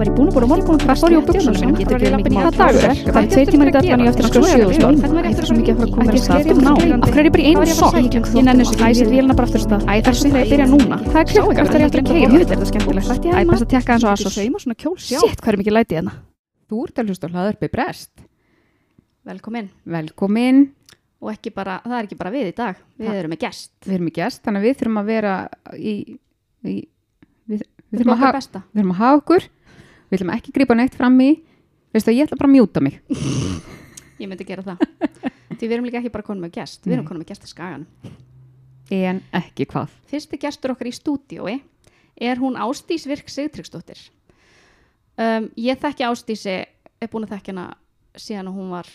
Var ég búin að búin að morgun Hvað fór ég á buksunum mínum? Getur ekki lappin í að dagur Það er tveir tímar í daglan ég eftir að skoða sjöðustól Það. Er svo mikið að fara að koma þér að stað. af hverju er ég bara í einu sokk? Ég nenni þessu Æ, sér vélina bara aftur stað. Æ, það er svo þegar ég byrja núna? Það er klukka, það er eftir að keira þetta er skemmtilegt Æ, best að tekka eins og asos Sitt, hvað er mikið lætið hérna? Þú ert hlusta á hlaðarpi brest. Velkomin. Velkomin. Og ekki bara, það er ekki bara við í dag. Við erum með gest. Við erum í gest, þannig að við þurfum að vera í, í við, við, þurfum að ha, við þurfum að hafa okkur. Við ætlum ekki að grípa neitt fram í. Veistu að ég ætla bara að mjúta mig. Ég myndi gera það Því við erum líka ekki bara konum með gest Við erum konum með gest að skagan En ekki hvað. Fyrsti gestur okkar í stúdíói er hún Ásdís Virk Sigtryggsdóttir. Um, ég þekki Ásdísi, er búin að þekki hana síðan hún var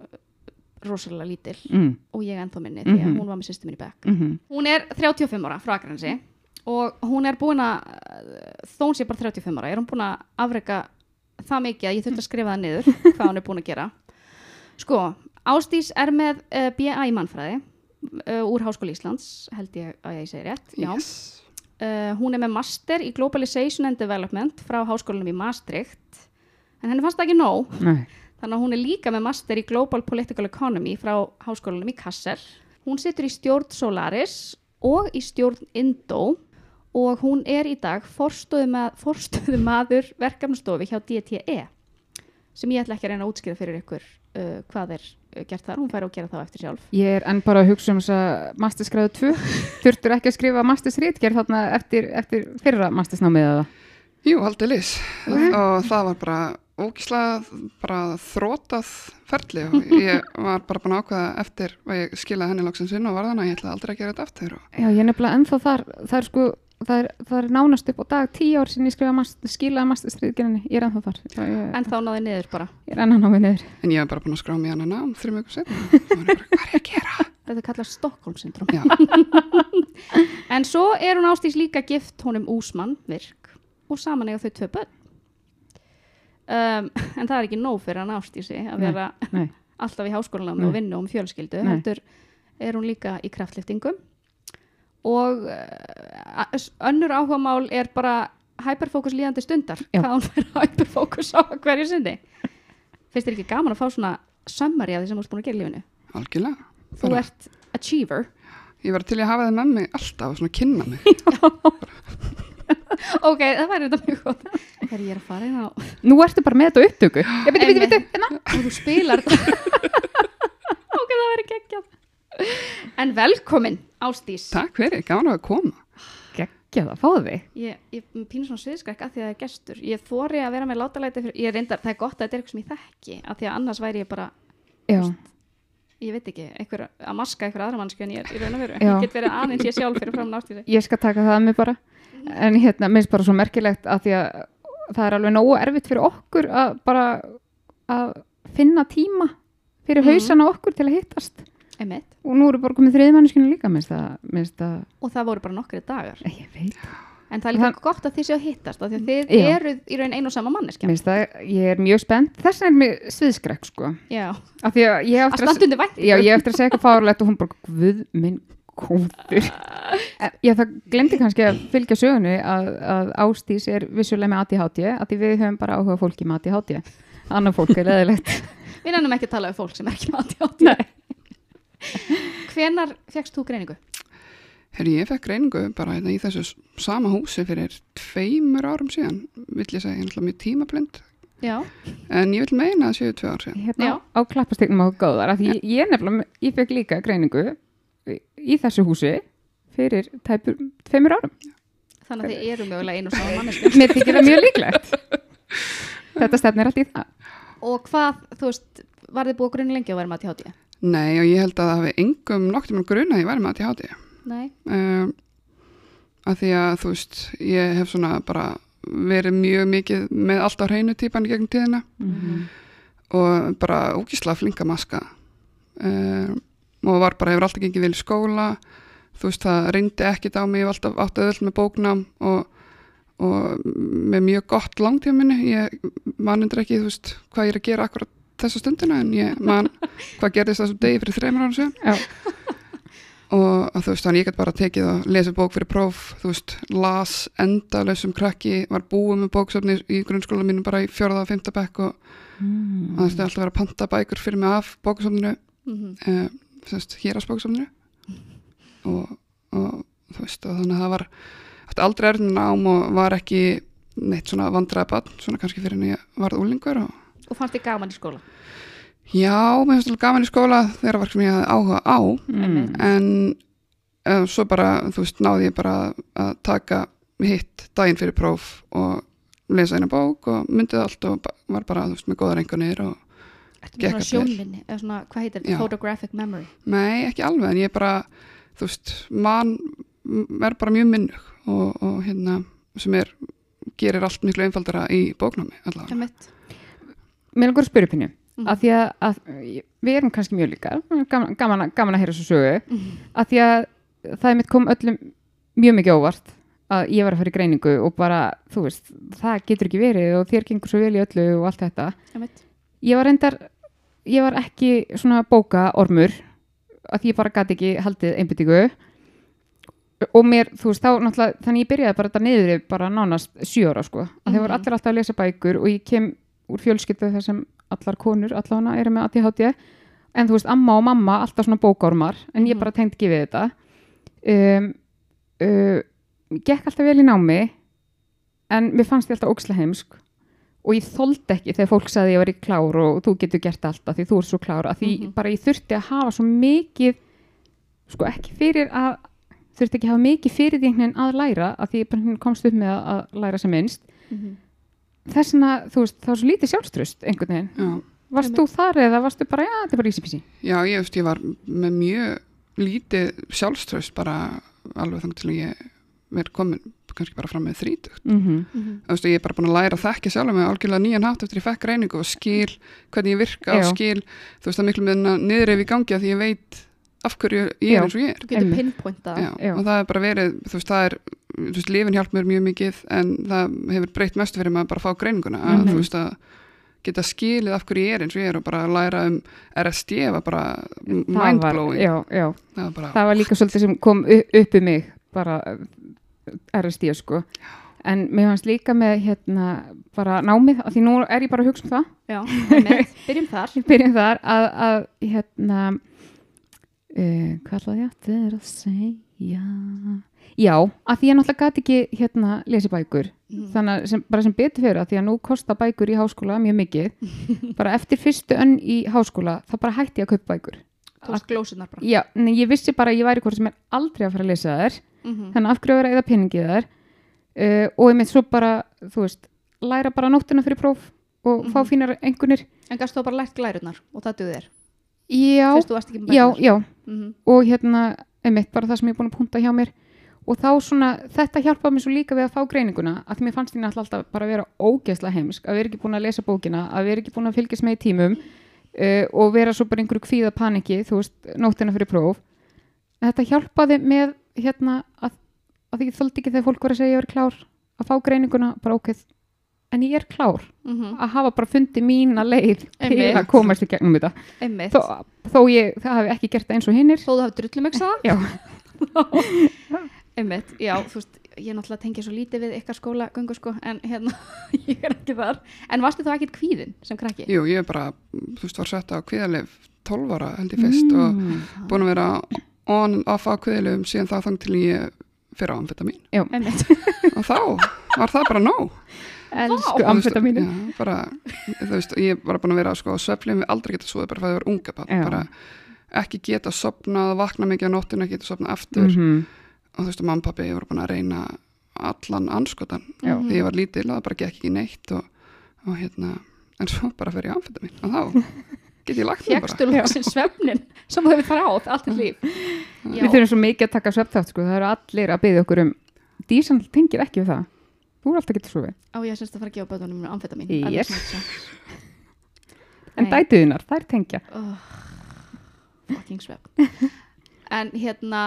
uh, rosalega lítil Mm. og ég ennþá minni því að Mhm. hún var með sýstu minni bekk. Mm -hmm. Hún er 35 ára frá Akransi og hún er búin að, þó hún sé bara 35 ára, er hún búin að afreka það mikið að ég þurfti að skrifa það niður hvað hún er búin að gera. Sko, Ásdís er með uh, BA í mannfræði uh, úr Háskóli Íslands, held ég að ég segi rétt. Já. Yes. Uh, hún er með master í Globalization and Development frá háskólanum í Maastricht en henni fannst það ekki nóg Nei. þannig að hún er líka með master í Global Political Economy frá háskólanum í Kassel hún situr í stjórn Solaris og í stjórn Indo og hún er í dag forstöðu, með, forstöðu maður verkefnastofi hjá DTE sem ég ætla ekki að reyna að útskýra fyrir ykkur uh, hvað er uh, gert þar, hún fær að gera það á eftir sjálf Ég er enn bara að hugsa um þess að masterskræðu 2. Þurftur ekki að skrifa mastersrítgerð þarna eftir, eftir fyrra mastersnámið eða? Jú, aldrei lis. Og það var bara ógíslega bara þrótað ferli og ég var bara búin að ákveða eftir að ég skilaði henni loksins inn og var þannig að ég ætlaði aldrei að gera þetta aftur. Og Já, ég er nefnilega ennþá þar, það er sko, það er, það er nánast upp á dag tíu ár sinni ég skrifa mast, skilaði masterstríðgerðinni, ég er ennþá þar. Ég, en þá náði niður bara ég er enn að ná mig niður. en ég hef bara búin að skrá mig hana nám þrjum ég bara, hvað er ég að gera? þetta er kallað Stockholm syndrom En svo er hún ástís líka gift honum Úsmann virk og saman eiga þau tvö börn. Um, en það er ekki nóg fyrir hann ástísi að vera nei. alltaf í háskólanum Nei. og vinna um fjölskyldu. Heldur er hún líka í kraftliftingum og uh, önnur áhugamál er bara hyperfókus líðandi stundar. Já. Hvað hún fyrir hyperfókus á hverju sinni. Finnst þér ekki gaman að fá svona summary af því sem þú ert búin að gera í lífinu? algjörlega. Þú Bara- ert achiever. Ég var til í að hafa það með mig alltaf og svona kynna mig. Ok, það væri þetta mjög gott. Ég er að fara inn á Nú ertu bara með þetta upptöku. Ég byrju, byrju, byrju, hérna. og þú spilar ok, það verður geggjað en velkomin Ástís Takk fyrir, gaman að koma. Gekkja það, fá þig. ég, ég pínur svona sviðskrekk að því að það er gestur ég þóri að vera með látalæti fyrir, ég reyndar, það er gott að þetta er eitthvað sem ég þekki að því að annars væri ég bara, Já, ég veit ekki einhver, að maska einhver aðra mannskju en ég er í raun og veru ég get verið aðeins ég sjálf fyrir fram Ástísi ég skal taka það að mig bara. En hérna, minnst bara svo merkilegt að því að það er alveg nógu erfitt fyrir okkur að bara að finna tíma fyrir Mhm. hausana okkur til að hittast. Einmitt. Og nú eru bara komið þriðmannskinu líka, minnst það, minnst það, og það voru bara nokkri dagar en það er líka gott að þið séu að hittast því að þið Já. eruð í raun einu og sama manneskja Minnst það, ég er mjög spennt. Þess vegna er mér sviðskrekk, sko. Af því að ég að eftir að, vænt já, ég eftir að segja eitthvað fárlegt og hún bara, guð minn góður. Ég það glemdi kannski að fylgja sögunu að, að Ástís er vissulega með ADHD, að því við höfum bara áhuga fólki með ADHD. Annar fólk er leðilegt. við nefnum ekki að tala um fólk sem er ekki með ADHD Nei. Hvenar fegst þú greiningu? Herri, ég fekk reyningu bara hérna í þessu sama húsi fyrir tveimur árum síðan. Vill ég segja, ég er mjög tímablind. já, En ég vil meina að séu tvö ár síðan. Hérna Já. á klappastegnum á góðar, ég, ég nefnilega, ég fekk líka greiningu í, þessu húsi fyrir tæpur tveimur árum. þannig að þið eru mögulega einu og sama manneskja Mér þykir það mjög líklegt. Þetta stefnir allt í það. og hvað, þú veist, var þið búið grunni lengi að vera með ADHD? Nei, og ég held að það hafi engum mér gruna að ég væri með ADHD. Nei, Um, að því að, þú veist, ég hef svona bara verið mjög mikið með allt á hreinu típan í gegnum tíðina Mhm. og bara ógísla flinka maska. Um, og var bara, hefur alltaf gengið vel í skóla, þú veist, það reyndi ekkit á mig, ég hef alltaf átt öðvöld með bóknám og, og með mjög gott langtíminni, ég man undir ekki, þú veist, hvað ég er að gera akkurat þessa stundina en ég man hvað gerðist þessum degi fyrir þreymur ára síðan og þú veist, þannig ég gæti bara tekið og lesið bók fyrir próf, þú veist, las endalausum krakki, var búið með bóksöfni í grunnskóla mínu bara í fjórða og fymta bekk og mm. það þurfti alltaf að vera panta bækur fyrir mig af bóksöfninu, Mhm. uh, þess, hérasbóksöfninu og, og þú veist, og þannig að það var aldrei erfnir nám og var ekki neitt svona vandræða bann, svona kannski fyrir en ég varð úlingur og Og fannst þið gaman í skóla? já, mér finnst alveg gaman í skóla þegar það var sem ég hafði áhuga á Mm. en uh, svo bara, þú veist, náði ég bara að taka hitt daginn fyrir próf og lesa eina bók og myndið allt og var bara, þú veist, með góðar engunir og með allt svona vel. sjónminni? Eða svona, hvað heitir þetta? Photographic memory? nei, ekki alveg, en ég bara þú veist, mann er bara mjög minnug og, og hérna sem er, gerir allt miklu einfaldara í bóknámi allavega. Emmett? Mér langar að spyrja pinnu Mhm. af því að, að við erum kannski mjög líka gaman, gaman, að- gaman að heyra svo sögu Mhm. af því að það er mitt kom öllum mjög mikið óvart að ég var að fara í greiningu og bara, þú veist, það getur ekki verið og þér gengur svo vel í öllu og allt þetta ég var reyndar ég var ekki svona bóka ormur að ég bara gæti ekki haldið einbyttingu og mér, þú veist, þá náttúrulega þannig ég byrjaði bara þetta niður yfir bara nánast sjö ára sko, að þeir voru Mhm. allir alltaf að lesa bækur og ég kem úr fjölskyldu þar sem allar konur allavega eru með ADHD en þú veist, amma og mamma alltaf svona bókármar en ég Mhm. bara tengdi ekki við þetta um, uh, gekk alltaf vel í námi en mér fannst ég alltaf ókslega heimsk og ég þoldi ekki þegar fólk sagði ég var í klár og þú getur gert allt að því þú er svo klár að því Mhm. bara ég þurfti að hafa svo mikið sko ekki fyrir að þurfti ekki að hafa mikið fyrir því einhvern veginn að læra að því ég komst upp með að, að læra sem minnst Mhm. Þess vegna, þú veist, það var svo lítið sjálfströst einhvern veginn, Já. varst þú þar eða varstu bara, já, þetta er bara peasy Já, ég veist, ég var með mjög lítið sjálfströst bara alveg þannig til að ég er komin kannski bara fram með þrítugt. mm -hmm. Mhm. Þú veist, ég er bara búin að læra að þekka sjálf með algjörlega nýjan hátt eftir ég fekk reyningu og skil hvernig ég virka og skil, þú veist, það miklu með niður ef ég gangi að því ég veit af hverju ég Já. er eins og ég er. Þú getur pinpointað. Já, Já. og það er bara verið, þú veist, það er þú veist, lifin hjálp mér mjög mikið en það hefur breytt mestu fyrir maður bara að fá greininguna að Mhm. þú veist að geta skilið af hverju ég er eins og ég er og bara læra um RSD var bara mindblowing já, já, það var bara, það var líka svolítið sem kom upp í mig bara uh, RSD sko en mér fannst líka með hérna bara námið, af því nú er ég bara að hugsa um það Já, Emmett. Byrjum þar. við byrjum þar að, að hérna uh, hvað ætlaði ég aftur að segja já, að því ég náttúrulega gæti ekki hérna lesi bækur Mhm. þannig sem, bara sem betur fyrir að því að nú kosta bækur í háskóla mjög mikið bara eftir fyrstu önn í háskóla þá bara hætti ég að kaupa bækur Tókst glósunar bara. já, nei, ég vissi bara að ég væri hvort sem er aldrei að fara að lesa þær Mhm. þannig af hverju að vera eða peningið þær uh, og ég með svo bara, þú veist læra bara nóttina fyrir próf og fá Mhm. fínar einhvernir En gafst þú bara lært glærunar og það duð þér? já, já, já Mhm. og hérna, einmitt, bara það sem ég er búin að punta hjá mér og þá svona, þetta hjálpaði mér svo líka við að fá greininguna að því mér fannst náttúrulega alltaf bara að vera ógeðslega heimsk að vera ekki búin að lesa bókina að vera ekki búin að fylgjast með í tímum uh, og vera svo bara einhverju kvíða paniki þú veist, nóttina fyrir próf. Þetta hjálpaði með hérna að, að því ég þoldi ekki þegar fólk voru að segja ég er klár að fá greininguna, bara ógeð en ég er klár Mhm. að hafa bara fundið mína leið til að komast í gegnum þetta. Þó, þó ég, það hafi ekki gert það eins og hinnir Þó þú hafði drullumöksaða? Já. Einmitt, já, þú veist, ég náttúrulega tengja svo lítið við ykkar skóla, göngu sko, en hérna, ég er ekki þar. En varstu þá ekkit kvíðin sem krakki? jú, ég er bara þú veist, var sett á kviðalif 12 ára held ég fyrst og mm. búin að vera on and off á kviðalifum síðan þá þang til ég fyrir á amfetamin Einmitt. og þá var það bara nóg elsku Þú veist, amfetamínu já, bara, þú veist, ég var búin að vera sko, sveflið við aldrei geta svoðið bara fyrir að vera unga barn, Já. bara ekki geta sopnað, vakna mikið á nóttina geta sopnað aftur -hmm. Og þú veist, mamma og pappi, ég voru búin að reyna allan anskotan Já. Mhm. því ég var lítil og það bara gekk ekki neitt og, og hérna, en svo bara fyrir ég amfetamin og þá get ég lagt mig bara Fjækstu lóksinn svefnin sem þú hefur þráð allt þitt líf. Já. við þurfum svo mikið að taka svefnþátt sko. það eru allir að byggja okkur um dísan tengir ekki við það þú er alltaf að geta svo við Á, ég semst að fara að gefa bötunum amfetamin. Yes. Alveg svona. en Nei. dætuðinar, þær tengja oh, fucking svefn en hérna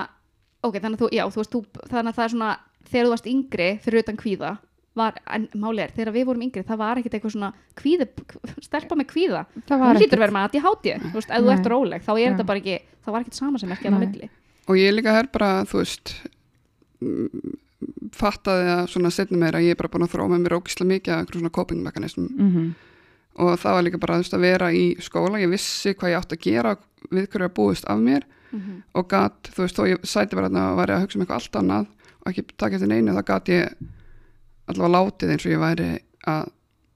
ok, þannig að þú, já, þú veist, þú, þannig að það er svona þegar þú varst yngri, fyrir utan kvíða var, en máli er, þegar við vorum yngri það var ekkit eitthvað svona kvíði stelpa með kvíða, það hún var hlýtur ekkert að vera með að ég háti þú veist, ef þú ert róleg, þá er Já. þetta bara ekki það var ekkit sama sem ekki að milli. Og ég líka er bara, þú veist mm, fattaði að svona setna meira, ég er bara búin að þróa með mér ógislega mikið af einhverjum svona coping mekanismum mm og það var líka bara þú veist, að vera í skóla, ég vissi hvað ég átti að gera við hverju að búist af mér Mhm. og gat, þú veist, þó ég sæti bara og væri að hugsa um eitthvað allt annað og ekki taka eftir neinu, þá gat ég allavega látið eins og ég væri að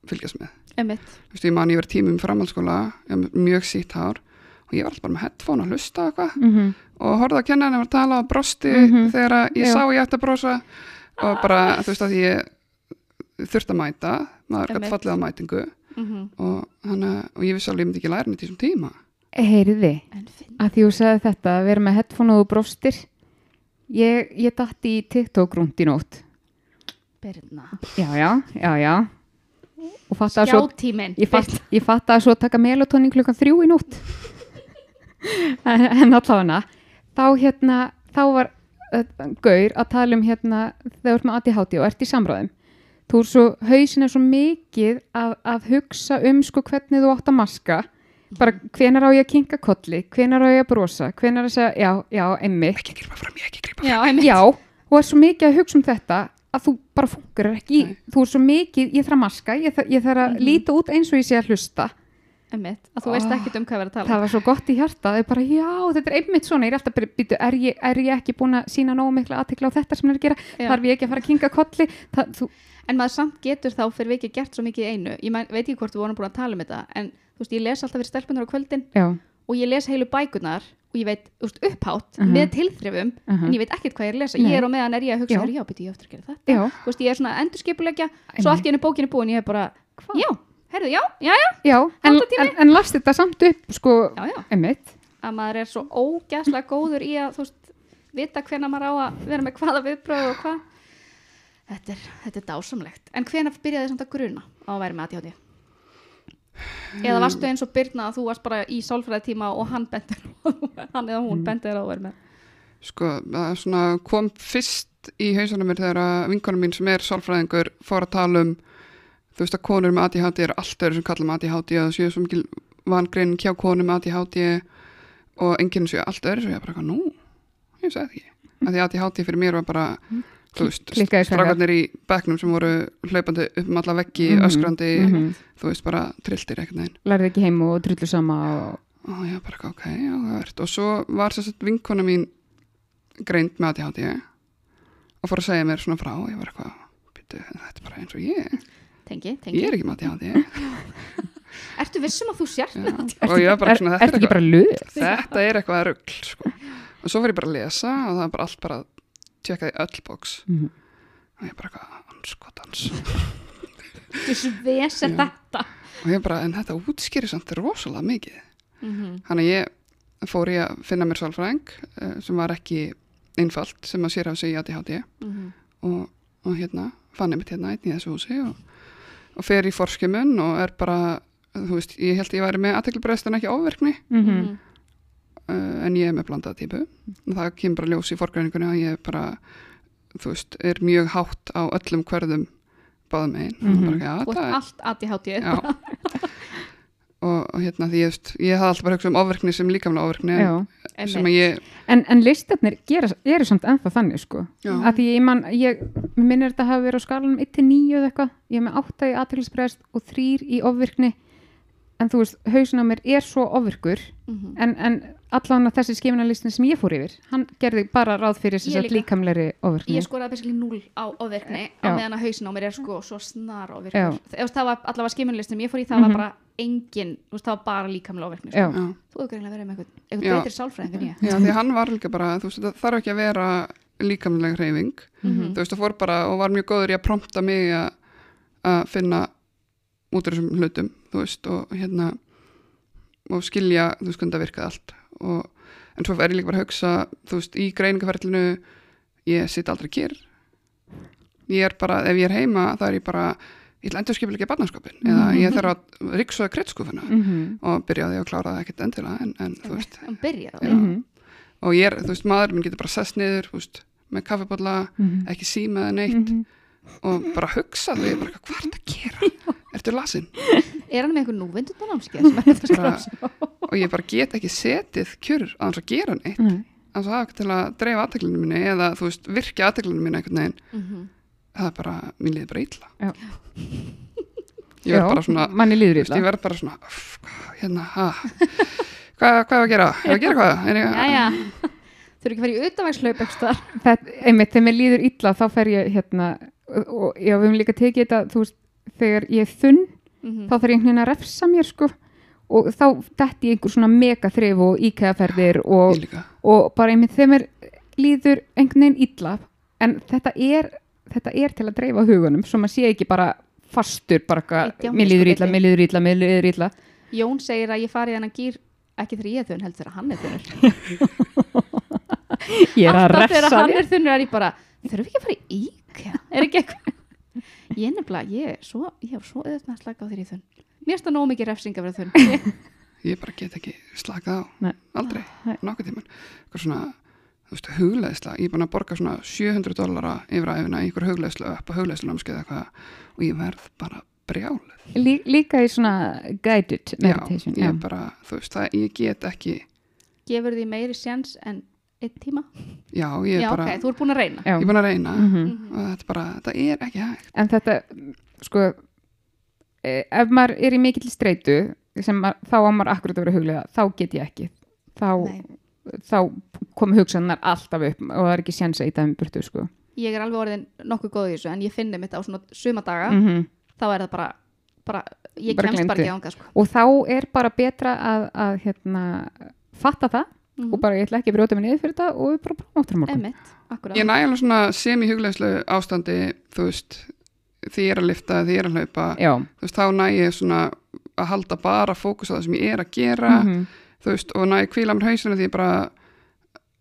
fylgjast með. Þú veist, ég man ég verið tímum framhaldsskóla, mjög sítt hár og ég var alltaf bara með headphone að hlusta eitthvað -hmm. og horfði að kenna henni að tala og brosti Mhm. þegar að ég Já. sá ég ætti að brosa og bara, þú veist, að ég þurfti að mæta, maður Einmitt. fallið á mætingu Mm og, hana, og ég vissi alveg ég myndi ekki læra neitt í þessum tíma. Heyriði, að því þú sagði þetta að vera með headphone og þú brostir. Ég, ég datt í TikTok rúnd í nótt. Birna. já, já, já, já. Skjátíminn. ég fatt, að svo taka melatonin klukkan þrjú í nótt. En, en allavega þá hérna, þá var uh, gaur að tala um hérna þegar þú ert með ADHD og ert í samræðum þú er svo, hausin er svo mikið að, að hugsa um sko hvernig þú átt að maska bara hvenar á ég að kinka kolli, hvenar á ég að brosa hvenar að segja, já, já, emmi Ekki grípa fram, ég ekki grípa Já, einmitt. já, og er svo mikið að hugsa um þetta að þú bara fungur ekki Nei. þú er svo mikið, ég þarf að maska ég þarf, ég þarf að Mhm. líta út eins og ég sé að hlusta Einmitt. Að þú veist Oh. ekkert um hvað við erum að tala. það var svo gott í hjarta, það er bara já, þetta er einmitt svona, ég er alltaf bara, býtu, er ég, er ég ekki búin að sína nógu mikla aðtikla á þetta sem ég er að gera, Já. þarf ég ekki að fara að kinga kolli það, þú, En maður samt getur þá fyrir vikið gert svo mikið í einu. Ég mein, veit ekki hvort við vorum búin að tala um þetta, en veist, ég les alltaf fyrir stelpunar á kvöldin já, og ég les heilu bækurnar og ég veit, veist, upphátt Mhm. með tilþrifum, Mhm. en ég veit ekkert hvað ég er að lesa. Nei. Ég er á meðan er ég að hugsa, Já. já, býtu, ég eftir að gera þetta. veist, ég er svona að endurskipulegja, Einmitt. svo allt í henni bókin er búin, ég er bara, Hvað? já, herðu, já, já, já, já en, en, en last þetta samt upp, sko, já, já. Að maður er svo ógæslega góður í að, veist, vita hvenær maður á að vera með hvaða viðbröð og hvað. Þetta er, þetta er dásamlegt. En hvenær byrjaði að gruna á að vera með ADHD? Eða varstu eins og Birna að þú varst bara í sálfræðitíma og hann bendir hann eða hún bendir að verið með? Sko, það er svona kom fyrst í hausanum mér þegar að vinkonum mín sem er sálfræðingur fór að tala um þú veist að konur með ADHD eru allt öðru sem kallum ADHD og það séu svo mikil vangrein hjá konur með ADHD og enginn séu allt öðru svo ég bara, nú, ég sagði því að því ADHD fyrir mér var bara þú veist, strákarnir í bekknum sem voru hlaupandi upp um alla veggi, Mhm, öskrandi mhm. þú veist, bara trilltir eitthvað neginn lærði ekki heim og drullu sama og, og ég bara, ok, áhugavert og svo var þess að vinkona mín greind með ADHD og fór að segja mér svona frá og ég var eitthvað, þetta er bara eins og ég tengi, ég tengi. er ekki með ADHD Ertu vissum að þú sért Já. með ég er, svona, ertu þetta er ekki bara lög þetta er eitthvað rugl sko. og svo var ég bara að lesa og það var bara allt bara tjekkaði öll bóks Mhm. og ég bara eitthvað, anskotans er Já. þetta og ég bara, en þetta útskýri samt rosalega mikið Mhm. Þannig að ég fór ég að finna mér sálfræðing eh, sem var ekki einfalt sem að sér af sig í ADHD Mhm. og, og hérna fann ég mitt hérna einn í þessu húsi og, og fer í forskjumun og er bara þú veist, ég held að ég væri með aðteklubreist en ekki ofverkni Mhm. Uh, en ég er með blandaða típu. Og það kemur bara ljós í forgræningunni að ég er bara þú veist, er mjög hátt á öllum hverðum báðum einn Þú það ert er- allt ADHD já. og, og hérna því ég, ég hafði alltaf bara hugsað um ofverkni sem líkamlega ofverkni sem að ég En, en listarnir gera, eru samt ennþá þannig sko. Já. að því ég man, ég minnir þetta hafi verið á skalanum 1-9 eða eitthvað, ég er með 8 í aðtilsbreðst og 3 í ofvirkni en þú veist, hausin á mér er svo ofvirkur Mhm. en, en allan að þessi skimunarlistin sem ég fór yfir hann gerði bara ráð fyrir þess að líka. líkamleiri ofvirkni Ég skoraði basically 0 á ofvirkni á Já. meðan að hausin á mér er sko svo snar Já. ofvirkur. Það var allavega skimunlistum ég fór í það Mhm. var bara engin, þú veist, það var bara líkamlega ofvirkni. Já. Sko. Þú hefur greinlega verið með eitthvað, eitthvað betri sálfræðing en ég. já, því hann var líka bara þú veist, það þarf ekki að vera líkamlega hreyfing Mhm. þú veist, það fór bara og var mjög góður í að prompta mig að að finna út af þessum hlutum þú veist, og hérna og skilja, þú veist, hvernig það virkaði allt og, en svo er ég líka bara að hugsa þú veist, í greiningaferlinu ég sitt aldrei kýr ég er bara, ef ég er heima þá er ég bara, ég ætla endur skipil ekki barnaskapin eða ég þarf að riksuða kreddskufuna Mhm. og byrjaði að klára það ekkert endilega en, en þú veist, Já. því. Mhm. og ég er, þú veist, maður minn getur bara sest niður, þú veist, með kaffibólla Mhm. ekki síma eða neitt Mhm. og bara hugsa því, bara, hvað er þetta að gera ertu lasin? Er hann með einhver er á? og ég bara get ekki setið kjur að hans að gera neitt Nei. að það ekki til að dreifa aðteklinu minni eða þú veist, virkja aðteklinu minni einhvern veginn, Mhm. það er bara, mér líður bara illa Já. ég verð bara svona manni þú veist, ég illa verð bara svona "Uff, hvað, hérna, ha hvað, hvað er að gera, er að gera hvað er ég, Jæja, þurfi ekki að fara í utanvægslaup eitthvað Þetta, einmitt, þegar mér líður illa þá fer ég hérna og já, við höfum líka tekið þetta þú veist, þegar ég er þunn Mhm. þá þarf ég einhvern veginn að refsa mér sko. Og þá detti ég einhver svona mega þrif og íkæðaferðir og, og bara einmitt þegar mér líður einhvern veginn illa en þetta er, þetta er til að dreifa hugunum svo maður sé ekki bara fastur bara eitthvað, mér líður illa, mér líður illa, mér líður illa. Jón segir að ég fari í þennan gýr ekki þegar ég er þunn, heldur þegar hann er þunnur. Ég er að Alltaf þegar refsa hann er þunnur er ég bara þurfi ekki að fara í íkja er ekki eitthvað ég er nefnilega, ég, er svo, ég hef svo auðvitað að slaka á ég er þunn mér finnst það nóg mikið refsing að vera þunn Ég- bara get ekki slakað á. Nei. aldrei, nokkuð tíman eitthvað svona, þú veist, hugleðsla ég er búin að borga svona 700 dollara yfir að efina í ykkur hugleðslu upp á hugleðslunámskeið eitthvað. Og ég verð bara brjálið Lí, líka í svona guided meditation já, ég bara, veist, það, ég get ekki gefur því meiri sjans en einn tíma já, ég er já, bara, ok, þú ert búin að reyna Já. ég er búin að reyna Mhm. og þetta bara, þetta er ekki hægt en þetta sko eh, ef maður er í mikill streitu sem maður, þá á maður akkurat að vera huglega þá get ég ekki þá, þá komu hugsanar alltaf upp og það er ekki séns að í dæmi burtu sko. ég er alveg orðin nokkuð góð í þessu en ég finni mitt á svona sumadaga mm þá er það bara, bara ég Bara kemst bara gleymdu. ekki ánga sko. og þá er bara betra að, að hérna, fatta það mm og bara ég ætla ekki að brjóta mig niður fyrir þetta og við bara áttur á morgun. Ég næ alveg svona semi-hugleðslu ástandi þú veist, því ég er að lifta því ég er að hlaupa, já, þú veist, þá næ ég svona að halda bara fókus á það sem ég er að gera. Mhm, þú veist, og næ ég kvíla mér hausinu því ég bara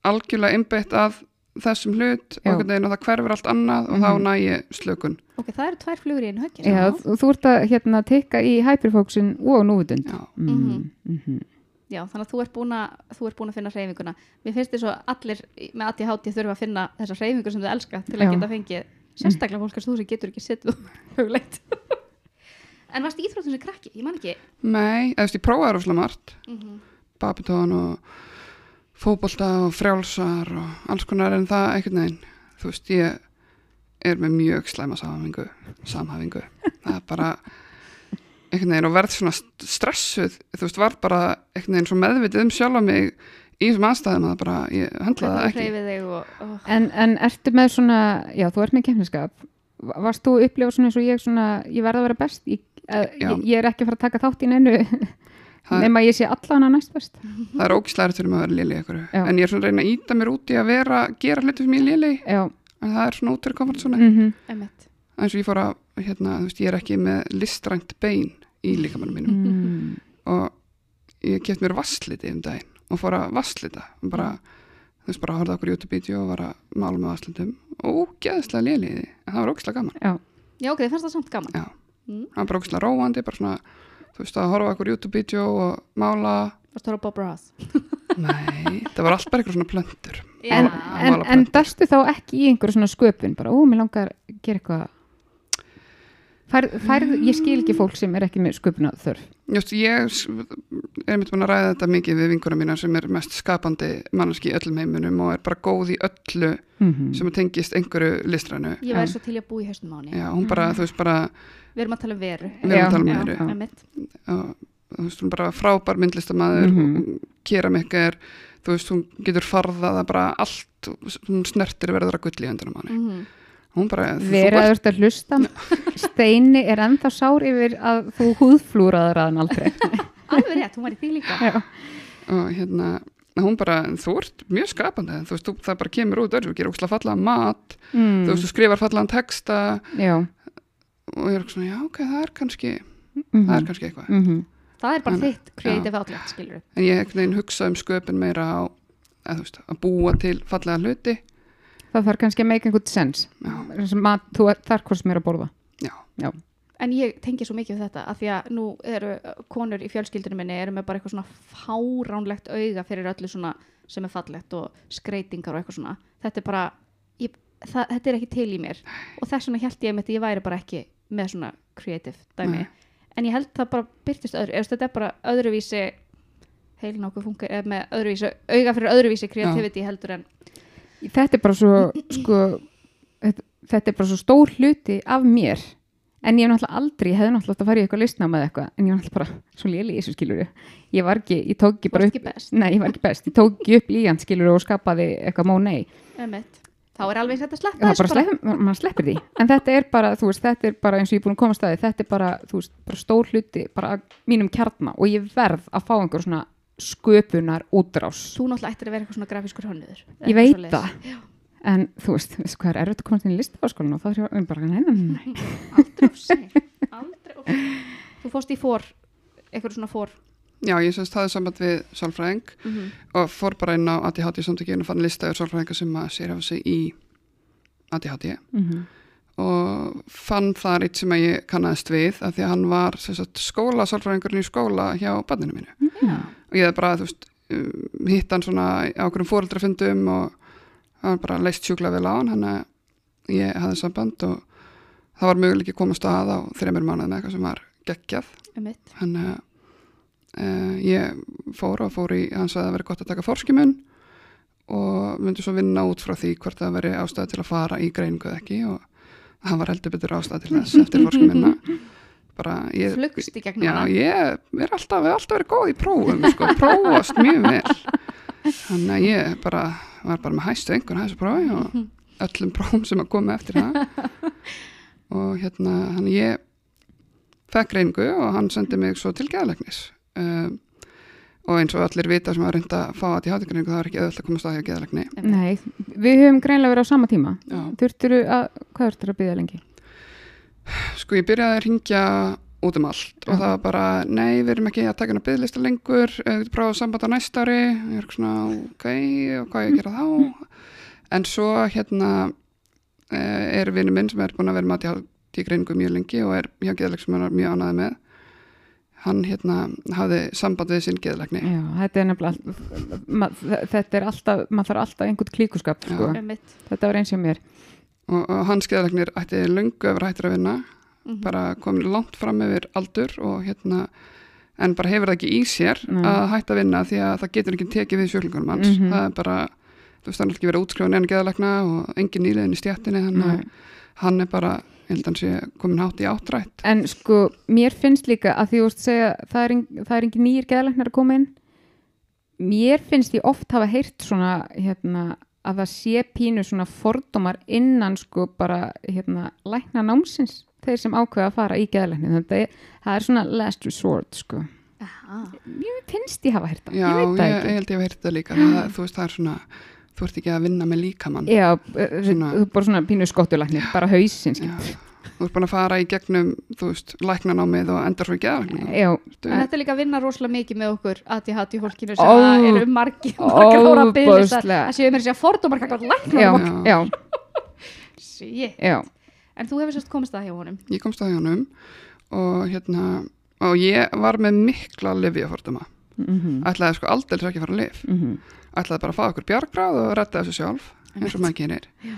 algjörlega einbeitt að þessum hlut Já. og, það hverfur allt annað og Mhm. þá næ ég slökun. Ok, það eru tvær flugur í einu höggi já, þú, þú ert að hérna, tekka í hyperfókusin og núvitund já, þannig að þú ert búin að, þú ert búin að finna hreyfinguna. Mér finnst þess að allir með ADHD þurfa að finna þessa hreyfingu sem þau elska til að Já. geta fengið sérstaklega fólk að þú sem getur ekki setið hugleitt. en varst íþróttum sem krakki? Ég man ekki. nei, eða ég prófaði rosalega margt Mm -hmm. babitón og fótbolta og frjálsar og alls konar en það einhvern veginn, þú veist, ég er með mjög slæma samhafingu samhafingu, það er bara einhvern veginn og verð svona st- stressuð, þú veist, var bara einhvern veginn svo meðvitið um sjálfa mig í þessum aðstæðum að bara, ég höndlaði það ekki. og... Oh. En, en ertu með svona, já þú ert með kemniskap, varst þú að upplifa svona eins og ég svona, ég verð að vera best, ég, að, ég, ég er ekki að fara að taka þátt í neinu. Nema ég sé allan að næst best. það er ógislega fyrir mig að vera léli ykkur Já. en ég er svona að reyna að íta mér út í að vera gera hluti er léli, Já, en það er svona út fyrir komfort svona, mm Emmett. eins og ég fór að hérna, þú veist, ég er ekki með listrænt bein í líkamannum mínum mm. og ég keft mér vassliti um daginn og fór að vasslita bara, þú veist, bara horfði okkur YouTube-vídeó og var að mála með vasslitum og í því, en það var ógeðslega gaman já, Já, ok, þið fannst það samt gaman. Já. Mm. það var bara ógeðslega róandi, bara svona þú veist, að horfa okkur YouTube-vídeó og mála Varst þú að Bob Ross? nei, það var allt bara eitthvað svona plöntur en, en, en dastu þá ekki í einhverju svona sköpun, bara, ó, mér langar að gera eitthvað, færð, færð, ég skil ekki fólk sem er ekki með sköpuna þörf. Just, ég er mitt búin að ræða þetta mikið við vinkuna mína sem er mest skapandi mannski í öllum heiminum og er bara góð í öllu Mm sem tengist einhverju listrænu Ég væri svo til að búa í haustum á henni. Já, hún bara, þú veist, bara Við erum að tala um veru. við erum að tala um Já, meiri já. Og þú veist, hún bara frábær myndlistamæður mm Mhm. keramikar þú veist, hún getur farðað að bara allt, hún snertir verður að gulli í höndunum á henni. Mm Hún bara, þú Verið að ert, þú ert að hlusta. Steini er ennþá sár yfir að þú húðflúraður að hann aldrei. Alveg rétt, hún var í því líka. Já, og hérna hún bara, þú ert mjög skapandi. Þú veist, þú, það bara kemur út öll, þú gerir ókslega fallaðan mat, mm. þú veist, þú skrifar fallaðan texta. Já. og ég er svona, já, ok, það er kannski Mm það er kannski eitthvað, -hmm. Það er bara Þannig- þitt creative outlet, skilur en ég hugsa um sköpun meira á, eða þú veist, að búa til fallega hluti, Það þarf kannski að make einhvern sens já, sem að þú þarf hvort sem er að borða já, En ég tengi svo mikið við þetta að því að nú eru uh, konur í fjölskyldunum minni eru með bara eitthvað svona fáránlegt auga fyrir öllu svona sem er fallegt og skreitingar og eitthvað svona. Þetta er bara, ég, það, þetta er ekki til í mér og þess vegna held ég að ég væri bara ekki með svona creative dæmi. Nei. En ég held það bara byrtist öðru, eða þetta er bara öðruvísi heilin okkur funkar eða með öðruvísi, auga fyrir öðruvísi kreativiti heldur en þetta er bara svo sko, þetta, er bara svo stór hluti af mér. En ég hef náttúrulega aldrei, ég hefði náttúrulega átt að fara í eitthvað listnáma eða eitthvað, en ég var náttúrulega bara svo léli í þessu skilur ég var ekki, ég tók ekki bara upp ekki nei, ég var ekki best, ég tók ekki upp líjant skilur og skapaði eitthvað Monet. Einmitt. þá er alveg þetta að sleppa það bara slepp, maður sleppir því. En þetta er bara, þú veist, þetta er bara eins og ég er búin að koma að staði þetta er bara, þú veist, bara stór hluti bara mínum kjarna og ég verð að fá einhver svona sköpunar útrás þú náttúrulega ættir að vera eitthvað svona grafískur hönnuður. Ég veit það. En þú veist, veistu hvað er erfitt að komast inn í listafaskólan og þá er ég bara, neina, aldrei of seint. Aldrei of seint. Þú fórst í fór, eitthvað svona fór Já, ég semst hafði samband við sálfræðing mm -hmm. og fór bara inn á ADHD samtökinu og fann lista yfir sálfræðinga sem að sér hafa sig í ADHD mm og fann þar eitt sem að ég kannaðist við af því að hann var skóla sálfræðingurinn í skóla hjá banninu mínu. Já, og ég hef bara, veist, um, hitt hann svona á okkurum fóreldrafundum og hann bara leist sjúklega vel á hann hann að ég hafði samband og það var möguleik að koma stað á þreymur mánuð með eitthvað sem var geggjað. Hann að uh, ég fór og fór í hann sagði að það veri gott að taka fórskimun og myndi svo vinna út frá því hvort það veri ástæði til að fara í greiningu eða ekki og það var heldur betur ástæði til þess eftir bara ég flugst í gegnum Já, hana ég er alltaf, við alltaf verið góð í prófum, sko, prófast mjög vel. Þannig að ég bara, var bara með hæstu einhvern hæstu prófi og öllum prófum sem að koma eftir það. Og hérna, hann ég fekk reyningu og hann sendi mig svo til geðalegnis. Um, og eins og allir vita sem að reynda að fá að í hátíkreiningu, það er ekki öðvöld að komast að hjá geðalegni. nei, við höfum greinlega verið á sama tíma Já. þurfturu að, hvað þurftur að byggja lengi? Sko ég byrjaði að ringja út um allt og það var bara, nei, við erum ekki að taka hana byggðlista lengur, við getum prófað samband á næsta ári, ég er svona, ok, og hvað ég að gera þá? En svo hérna eh, er vinnu minn sem er búin að vera með að í greiningu mjög lengi og er hjá geðleg sem hann er mjög ánæði með. Hann hérna hafði samband við sinn geðlegni. Já, þetta er nefnilega þetta er alltaf, maður þarf alltaf einhvern klíkuskap sko. Einmitt. þetta var eins og mér Og, og hans geðlegnir ætti löngu yfir hættur að vinna, Mhm. bara komin langt fram yfir aldur og hérna en bara hefur það ekki í sér Nei. að hætta að vinna því að það getur ekki tekið við sjúklingunum hans Mhm. það er bara, þú veist það er ekki verið útskrifun en geðalegna og engin nýliðin í stjættinni Nei. hann er bara hann komin hátt í áttrætt en sko, mér finnst líka að því þú veist segja, það er, er engin nýjir geðlæknar að koma inn mér finnst ég oft hafa heyrt svona hérna, að það sé pínu svona fordómar innan sko bara hérna, lækna námsins þeir sem ákveða að fara í geðlækni þetta er, það er svona last resort sko. Aha. mér finnst ég hafa já, ég veit það ég, ekki. ég held ég heyrt það líka. Það, þú veist það er svona, þú ert ekki að vinna með líkamann. Já, Svona- þú er bara svona pínu skottulæknir, bara skil. Þú ert búin að fara í gegnum þú veist, læknanámið og endar svo í geðalegni Já, En þetta er líka að vinna rosalega mikið með okkur ADHD fólkinu sem að Ó- eru margir margar ára að byrja óbúðslega. að séu mér sér fordómar kakar læknar já, Já. já, Shit. já, En þú hefur sérst komist að hjá honum. Ég komst að hjá honum og hérna og ég var með mikla livjaforduma mhm, ætlaði sko aldrei ekki að fara að liv mhm, ætlaði bara að fá okkur bjargráð og redda þessu sjálf eins og maður kynir Já.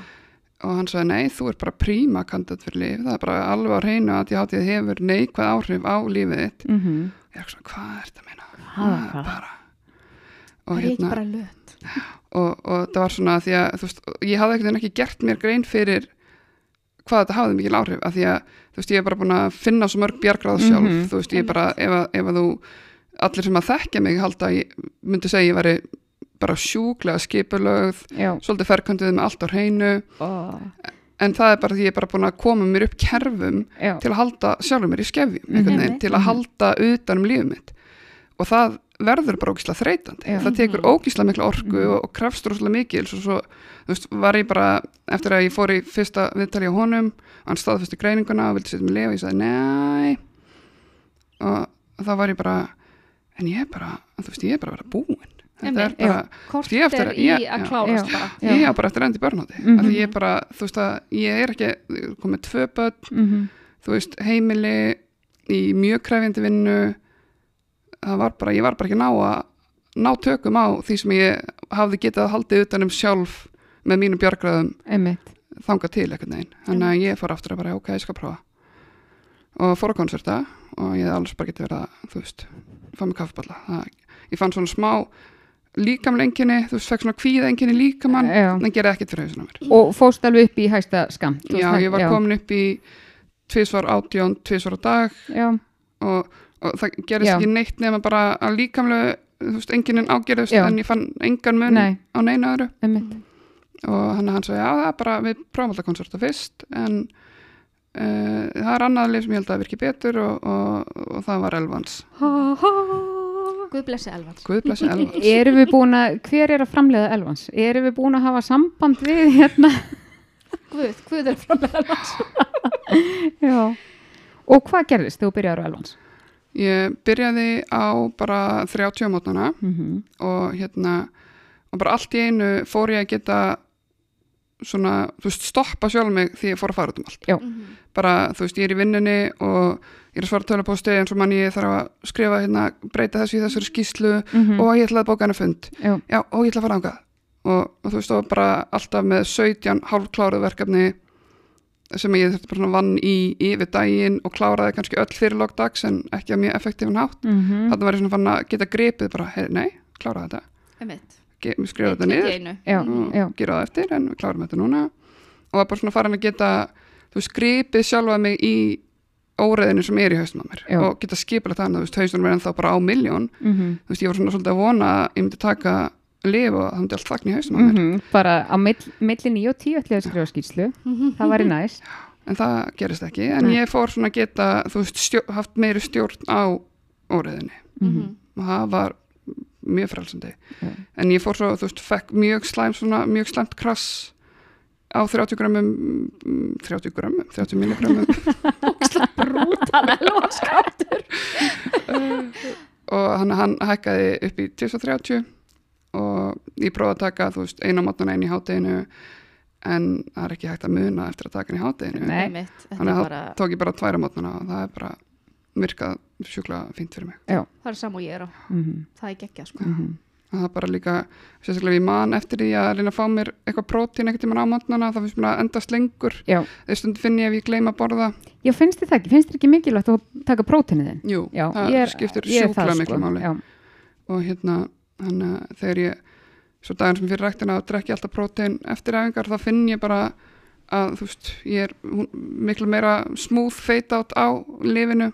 Og hann sagði nei, þú ert bara príma kandidat fyrir líf, það er bara alveg á hreinu að ég hátíð hefur neikvæð áhrif á lífið þitt. Mhm. ég er svona, hvað er þetta að? Hvað, Það er bara Það og er ekki hérna, bara löt. Og, og það var svona því að veist, ég hafði ekkert ekki gert mér grein fyrir hvað þetta hafði mikil áhrif. Af því að þú veist, ég er bara búin að finna svo mörg bjargráð sjálf, Mhm. þú veist, ég er bara ef að, ef að þú, allir sem að þekkja mig halda, að ég myndi segja ég væri bara sjúklega skipulögð Já, svolítið ferkönduð með allt á hreinu. Ó, en það er bara því ég er bara búin að koma mér upp kerfum já, til að halda sjálfur mér í skefjum veginn, Einmitt. til að halda utan um lífið mitt. Og það verður bara ógísla þreytandi. Já. það tekur Mhm. ógísla mikla orku Mhm. og, og krefst rosalega mikil svo, svo, þú veist, var ég bara eftir að ég fór í fyrsta viðtali á honum hann staðfesti greininguna og vildi setja mig lifa og ég sagði nei. Og þá var ég bara en ég er bara, þú veist, ég er bara að vera búin þetta er bara, eftir er að- í ég- að klárast Já. ég er bara eftir endi börnáti mm. -hmm. ég bara, veist að ég er ekki komið tvö börn mhm, þú veist, heimili í mjög krefjandi vinnu. Það var bara, ég var bara ekki ná að ná tökum á því sem ég hafði getað haldið utan um sjálf með mínum björgraðum þangað til eitthvað neginn þannig að ég fór aftur að bara, ok, ég skal prófa. Og fór að konserta og ég hef alls bara getið verið að, þú veist fá mig kaffiballa, það, ég fann svona smá líkamlega enginni, þú veist, fekk svona kvíða enginni líkamann, Já. en gerði ekkert fyrir hausinn á mér og fóst alveg upp í hæsta skam já, ég var komin upp í tvisvar átjón, tvisvar á dag. Já, og, og það gerist Já. ekki neitt nema bara að líkamlega þú veist, enginn ágerðist Já. en ég fann engan mun Nei. á neina öðru. Einmitt. Og hann, hann sagði, já það er bara við prófum alltaf koncerta fyrst. En uh, það er annað lif sem ég held að virki betur og, og, og það var Elvans Guð blessi Elvans. Guð blessi Elvans erum við búin að, hver er að framleiða Elvans erum við búin að hafa samband við hérna Guð, Guð er framlega Elvans. já. og hvað gerðist þegar þú byrjaður á Elvans ég byrjaði á bara 30 mótnana mm -hmm. og hérna og bara allt í einu fór ég að geta svona, þú veist, stoppa sjálf mig því ég fór að fara út um allt. Já. bara, þú veist, ég er í vinnunni og ég er að svara tölupósti eins og mann ég þarf að skrifa hérna, breyta þessu í þessari skýslu og ég ætla að bóka hennar fund. Já. já, og ég ætla að fara ángað og, og þú veist, og bara alltaf með 17 hálfkláruð verkefni sem ég þurfti bara svona vann í yfir daginn og kláraði kannski öll fyrir logdags en ekki að mjög effektífan hátt. Mm þarna var ég svona fann að geta gripið bara, hey, nei, kláraði þetta. Emitt. Skrifa þetta niður. já, og já, gera það eftir en við klárum þetta núna. Og var bara svona farin að geta þú veist, gripið sjálfa mig í óreðinu sem er í haustum á mér. Já. og geta skipilegt þannig, þú veist, haustunum er ennþá bara á miljón mm þú veist, ég var svona svolítið að vona að ég myndi taka lif og það myndi allt þakna í haustum á mér. Mhm. bara á mill, milli 9 og 10 ætlaði að skrifa skýrslu. Það væri næst en það gerist ekki, en Nei. ég fór svona að geta þú veist, stjó, haft meiri stjórn á óreðinu Mhm. og það var mjög frelsandi Já. en ég fór svo, þú veist, fekk mjög slæm svona, mjög slæmt krass á 30 grömmum mm, 30 grömmum, 30 milligrömmum Brútal Elvans skáttur. og hann, hann hækkaði upp í 1030 og ég prófaði að taka, þú veist, eina máttan einn í hátteginu en það er ekki hægt að muna eftir að taka hann í hátteginu þannig að bara, það tók ég bara tværa mátnana og það er bara virkað sjúklega fínt fyrir mig. Það er sam og ég er á. mm Það er geggja, sko. -hmm. og það er bara líka, sérstaklega ég man eftir því að reyna að fá mér eitthvað prótín ekkert tímann á mátnana, það finnst mér að endast lengur. Já, þegar stundum finn ég ef ég gleyma að borða. Já, finnst þið það ekki? Finnst þið ekki mikilvægt að taka prótinið þinn? Jú, já, það ég er, skiptir það, miklu sko. máli. Já, og hérna hann, uh, þegar ég svo daginn sem fyrir ræktina að drekki alltaf prótein eftir æfingar þá finn ég bara að þú veist, ég er miklu meira smooth fade out á lifinu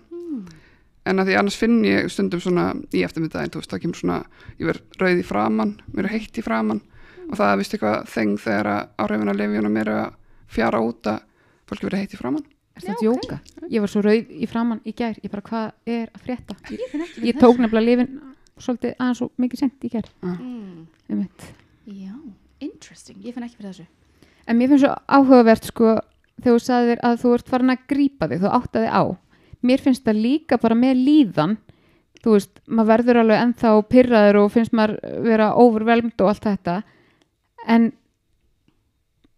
en að því annars finn ég stundum svona í eftirmiddaginn, þú veist, það kemur svona ég verð rauð í framann, mér er heitt í framann og það er vist eitthvað þeng þegar að áhrifin að lifjunum er að fjara út að fólki verið heitt í framann er Já, það djóka ég var svo rauð í framann í gær ég bara, hvað er að frétta ég, Ég finn ekki ég tók nefnilega lifin svolítið aðeins svo mikið sent í gær Mm. um mitt Já, interesting. Ég finn ekki fyrir þessu. En mér finnst svo áhugavert sko þegar þú sagðir að þú ert farin að grípa þig, þú áttaði á. Mér finnst það líka bara með líðan, þú veist, maður verður alveg ennþá pyrraður og finnst maður vera overvelmd og allt þetta. En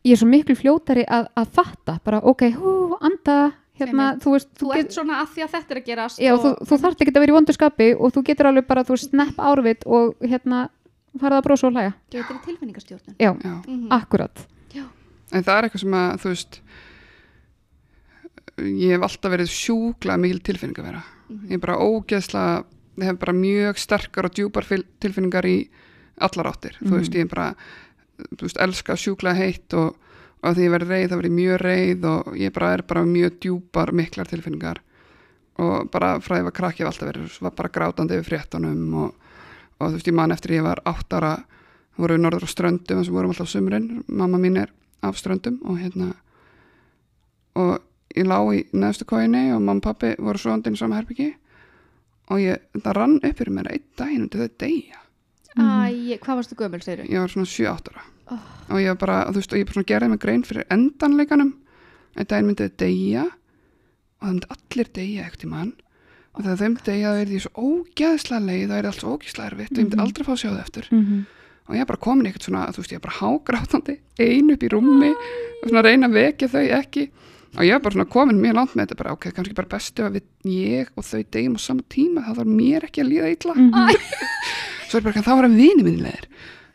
ég er svo miklu fljótari að, að fatta, bara ok, hú, anda, hérna, þú veist, Þú þú, ert get, svona að því að þetta er að gerast. já, og... þú, þú þarft ekki að vera í vondurskapi og þú getur alveg bara, þú veist, snepp árvit og hérna farað að brosa og hlæja. Getur í tilfinningastjórnun. Já, Já. Mm akkurat. en það er eitthvað sem að, þú veist ég hef alltaf verið sjúklega mikil tilfinning að vera ég er bara ógeðslega ég hef bara mjög sterkar og djúpar tilfinningar í allar áttir. Þú veist, ég er bara þú veist, elska sjúklega heitt og, og því ég verið reið, þá verið mjög reið og ég bara er bara mjög djúpar miklar tilfinningar. Og bara frá því ég var krakki hef alltaf verið, var bara grátandi yfir fréttunum og, og þú veist, ég man eftir ég var áttara voru við norður á ströndum sem vorum alltaf á sumrin, mamma mín er af ströndum og hérna og ég lá í neðstu kóinni og mamma og pappi voru svoandinn í sama herbyggi og ég, það rann upp fyrir mér einn daginn undir þau deyja. Æ, hvað varstu gömul, segir ég var svona 7-8 ára. Og ég bara, þú veist, og ég bara svona gerði mig grein fyrir endanleikanum. Einn daginn myndi þau deyja og það myndi allir deyja ekkert í mann og þegar þau myndi deyja það er því svo ógeðslega leið það er allt svo ógeðslega erfitt og ég myndi aldrei fá að sjá það eftir. Mm -hmm. og ég er bara komin í eitthvað svona, þú veist, ég er bara hágrátandi ein upp í rúmi og svona reyna að vekja þau ekki og ég er bara svona komin mjög langt með þetta bara, ok, kannski bara bestu að við, ég og þau deyjum á sama tíma, það þarf mér ekki að líða illa. Svo er bara, þá var að vini minnilegir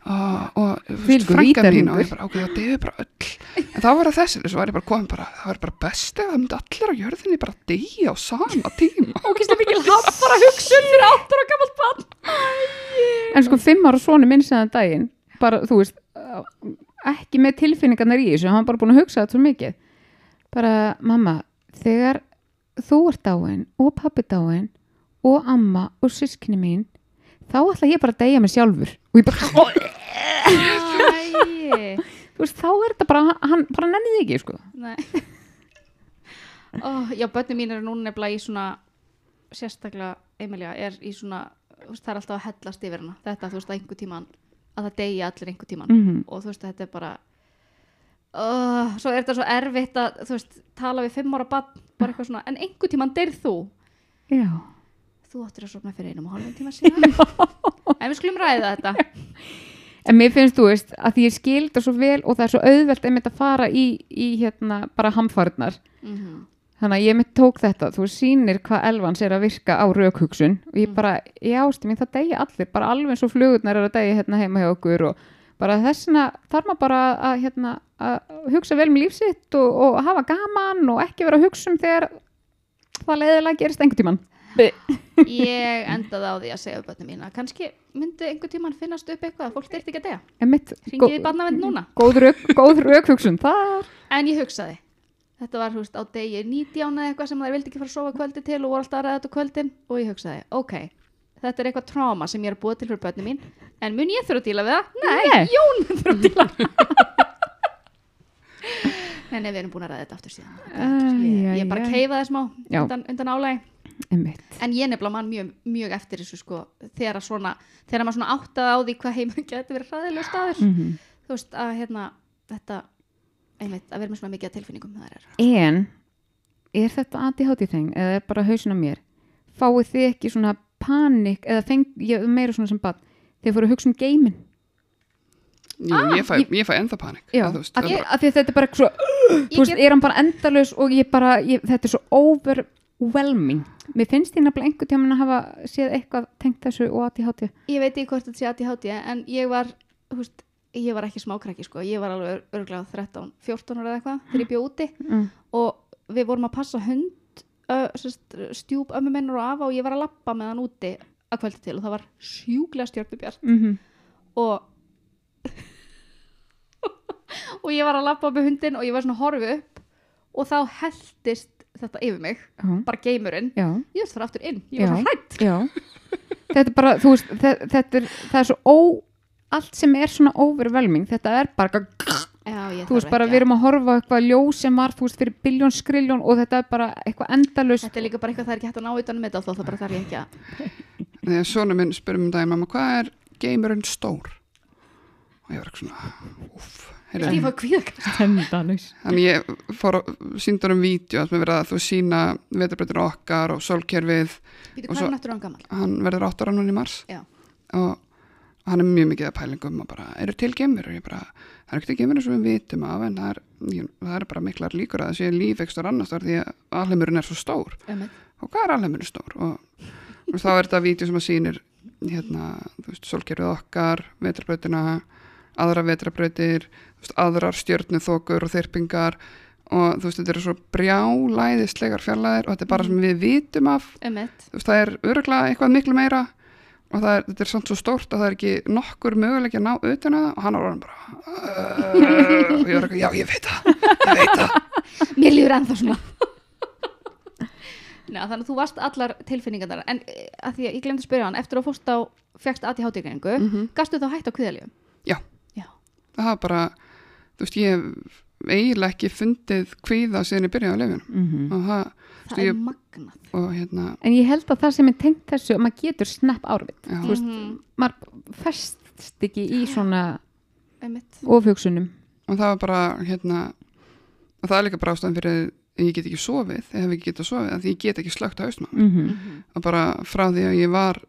og, og þú veist, Þvílíkur frænka mín og ég bara, ok, það deyju bara öll. En þá var það þessi, svo var ég bara komin bara það var bara best ef það myndi allir á jörðinni bara deyja á sama tíma. Ókist mikil hafnfara hugsun fyrir áttur og gammalt bann. en sko fimm ára svona minn segðan daginn bara, þú veist, ekki með tilfinningarnar í þessu, hann var bara búin að hugsa þetta svo mikið bara, mamma þegar þú ert dáin og pappi dáin og amma og sískinni mín þá ætla ég bara að deyja mig sjálfur og ég bara, veist, þá er þetta bara hann bara nennið ekki, sko. Ó, já, börnum mín eru núna nefnilega í svona, sérstaklega Emilia, er í svona, veist, það er alltaf að hellast yfir hana. Þetta, þú veist, að einhver tíman, að það deyja allir einhver tíman. mm Og þú veist, þetta er bara, uh, svo er þetta svo erfitt að, þú veist, tala við fimm ára barn, bara eitthvað svona, en einhver tíman deyrð þú. já, Þú áttir að sofna fyrir einum og hálfum tíma síðan. en við skulum ræða þetta. en mér finnst, þú veist, að því ég skil þetta svo vel og það er svo auðvelt einmitt að fara í, í hérna, bara hamfarnar Mm Þannig að ég mitt tók þetta, þú sýnir hvað elvans er að virka á raukhugsun og ég Mm. bara, já, ástu mín, það degja allir, bara alveg eins og flugurnar er að degja hérna heima hjá okkur og bara þessna þarf maður bara að, hérna, að hugsa vel með lífsitt og, og hafa gaman og ekki vera að hugsa um þegar það leiðilega gerist einhvern tíman. Ég endaði á því að segja upp börnum mín að kannski myndi einhver tíman finnast upp eitthvað að fólk þyrfti ekki að deyja. En mitt, Ringið í barnavend núna. góð, rauk, góð raukhugsun, það En ég hugsaði, þetta var húst á degi 19 eða eitthvað sem þær vildi ekki fara að sofa kvöldi til og voru alltaf að ræða þetta kvöldin og ég hugsaði, ok, þetta er eitthvað tráma sem ég er að búa til fyrir börnum mín en mun ég þurfa að díla við það? Nei, Nei. Jón mun þurfa að díla nei, við erum búin að ræða þetta aftur síðan Æ, ég, ég bara æ. keifa það smá undan, undan álægi er mitt. en ég nefnilega mann mjög, mjög eftir þessu sko, þegar, að svona, þegar maður svona áttaði á því hvað heimur getur verið hræðilega staður Mm þú veist að hérna þetta einmitt að vera með svona mikið tilfinningum er En, er þetta þing eða er bara hausin á mér? Fáið þið ekki svona panik eða feng, ég, meira svona sem bad, þið fóru að hugsa um geimin? ég, ég, fæ, ég fæ ennþá panik Já, þú veist, að, það ég, bara- að því að þetta er bara svo, þú veist, get- er hann bara endalaus og ég bara, ég, þetta er svo overwhelming. Mér finnst ég nefnilega einhvern tímann að hafa séð eitthvað tengt þessu og ADHD. ég veit ekki hvort þetta sé ADHD en ég var, þú veist, ég var ekki smákrakki sko, ég var alveg örglega 13, 14 ára eða eitthvað þegar ég bjóð úti Mm. og við vorum að passa hund uh, stjúp ömmu minnur og afa og ég var að lappa með hann úti að kvöldi til og það var sjúklega stjörnubjart. Mm og og ég var að lappa með hundin og ég var svona að horfa upp og þá heldist þetta yfir mig, Já, bara geimurinn já, ég veist það aftur inn, ég var Já. svo hrætt. Þetta er bara, þú veist, þetta, þetta er, það er svo ó, allt sem er svona overwhelming, þetta er bara, Já, þú veist, bara við erum að horfa á eitthvað ljós sem var, þú veist, fyrir biljón skriljón og þetta er bara eitthvað endalaust. Þetta er líka bara eitthvað það er ekki hægt að ná utan um þetta þá það bara þarf ég ekki að þegar svona minn spyrum um daginn mamma, hvað er geimurinn stór? Og ég var ekki svona Endalaust. þannig ég fór að sínda um vídeo sem er verið að þú sína veturbreytur okkar og sólkerfið. Býtu Og svo- hann verður 8 ára núna í mars. Já. og hann er mjög mikið að pælingum og bara, eru til geimur? Og ég bara, það er ekkert geimur eins og við vitum af en það er, það er bara miklar líkur að það sé lífekstur annars þar því að alheimurinn er svo stór. Um, og hvað er alheimurinn stór? Og, og þá er þetta vídeo sem að sýnir hérna, þú veist, sólkerfið okkar veturbrautina, aðra veist, aðrar stjörnuþokur og þyrpingar og þú veist, þetta eru svo brjálæðislegar fjarlæðir og þetta er bara sem við vitum af. Um þú veist, það er öruglega eitthvað miklu meira og það er, þetta er samt svo stórt að það er ekki nokkur möguleik að ná utan að það og hann var orðin bara "Uh," og ég var eitthvað, já ég veit það ég veit það Mér líður ennþá svona Nei, þannig að þú varst allar tilfinningar en eh, að því að ég glemdi að spyrja hann eftir að fórst á fegst ADHD-greiningu mm Mhm. gastu þá hætt á kviðaljum? Já. Já. það var bara, þú veist, ég hef eiginlega ekki fundið kvíða síðan ég byrjaði á lefinu Mm og það, Það Ég- er magnað og hérna En ég held að það sem er tengt þessu, að maður getur snapp Þú veist, Mhm. maður fest ekki í svona Einmitt. ofhugsunum. og það var bara, hérna og það er líka bara ástæðan fyrir að ég get ekki sofið, ég hef ekki getað sofið af því ég get ekki slögt á hausnum Mm Mhm. og bara frá því að ég var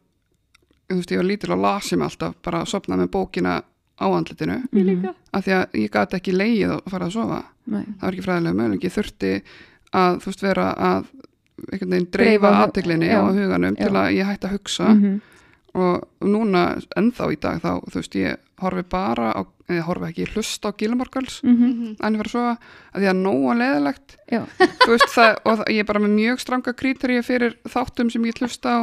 þú veist, ég var lítil og lasi mig alltaf bara að sopna með bókina á andlitinu Ég líka af því að ég gat ekki leið og fara að sofa Nei. það var ekki fræðilega möguleik, ég þurfti að þú veist vera að einhvern veginn Dreifa aðteglinni og huganum Já. til að ég hætti að hugsa Mhm. og núna ennþá í dag þá þú veist ég horfi bara á, eða horfi ekki, ég hlusta á Gilmore Girls Mhm. en ég fara að sofa að því að nóga leðilegt veist það og það, ég er bara með mjög stranga krítaríu fyrir þáttum sem ég hlusta á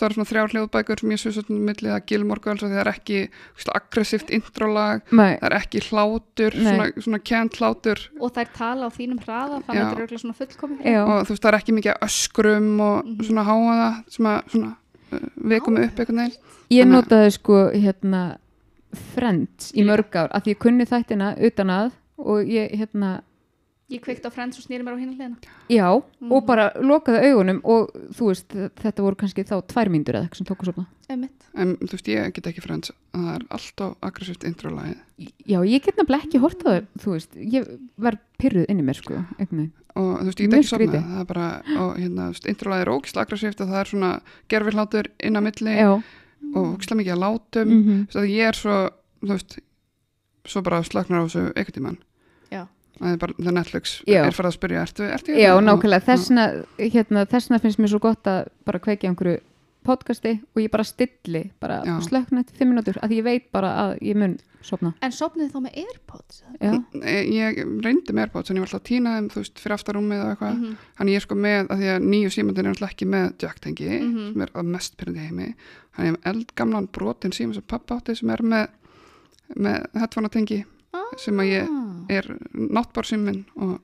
það eru svona þrjár hljóðbækur sem ég svo svona millið að Gilmore Girls og það er ekki þú veist, aggressíft introlag Nei, það er ekki hlátur, svona, svona kent hlátur. Og þær tala á þínum hraða þannig að þetta er auðvitað svona fullkomið. Já, og þú veist, það er ekki mikið öskrum og Mhm. svona háaða sem að svona uh, vekum upp einhvern veginn. ég að- notaði sko hérna Friends í mörg ár af því ég kunni þættina utan að og ég hérna ég kveikt á Friends og snýri mér á hinn hliðina Já, Mhm. og bara lokaði augunum og þú veist, þetta voru kannski þá tvær mínútur eða eitthvað sem svona. Einmitt. en þú veist, ég get ekki frends að það er alltaf aggressíft introlagið Já, ég get nefnilega ekki hort á það, þú veist, ég var pyrruð inni í mér, sko, veginn. og þú veist, ég get ekki skrítið. það er bara, og hérna, introlagið er ógislega aggressíft og það er svona gerfilhátur inn á milli Já, og ógislega mikið að látum mm þú veist, að ég er svo, þú veist það er bara, það Netflix Já. er farið að spyrja, ertu, ertu já, hérna? nákvæmlega, Og- þessna, hérna, þessna finnst mér svo gott að bara kveikja einhverju podcasti og ég bara stilli, bara Já. slökna eftir fimm minútur, að ég veit bara að ég mun sopna. en sopnið þá með Airpods Já, ég, ég reyndi með Airpods en ég var alltaf þeim, þú veist, fyrir aftarúmið eða eitthvað Mhm. hann ég er sko með, að því að nýju símandin er alltaf ekki með jack-tengi Mhm. sem er að mest pyrrandi heimi hann er eldgamlan brotin síma sem pappa átti sem er með, með headphone-tengi sem að ég Ah. Er náttbár símin og,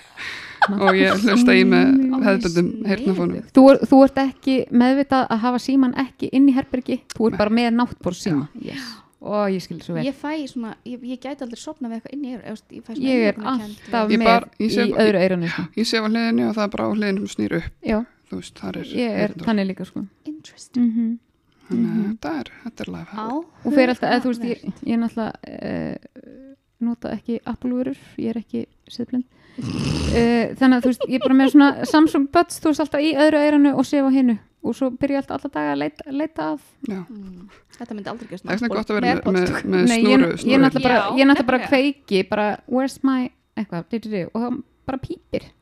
og ég hlusta í með hefðbundum heyrnafónum Þú, er, þú ert ekki meðvitað að hafa síman ekki inn í herbergi, þú ert bara með náttbór síma. Yes. Og ég skil svo vel. ég fæ svona, ég, ég gæti aldrei sopna við eitthvað inn í Air ég, ég, er alltaf Ég með bara- ég sé- í öðru sko. ég sé á hliðinu og það er bara á hliðinu sem snýr upp. Já, þú veist, það er ég er þannig líka sko. interesting. Mm þannig að þetta er, þetta er live á Og fyrir alltaf, eða þú veist, ég, ég er náttúrulega uh, nota ekki Apple-vörur, ég er ekki siðblind uh, þannig að þú veist, ég er bara með svona Samsung Buds, þú veist, alltaf í öðru eiranu og sé á hinnu og svo byrja ég alltaf alla daga að leita, leita að Já. Mm. þetta myndi aldrei gerast það er svona gott að vera með, með, með Nei, ég, snúru, ég er snúru. náttúrulega bara, ég er náttúrulega bara nefnilega. kveiki bara, where's my eitthvað, di, og það bara pípir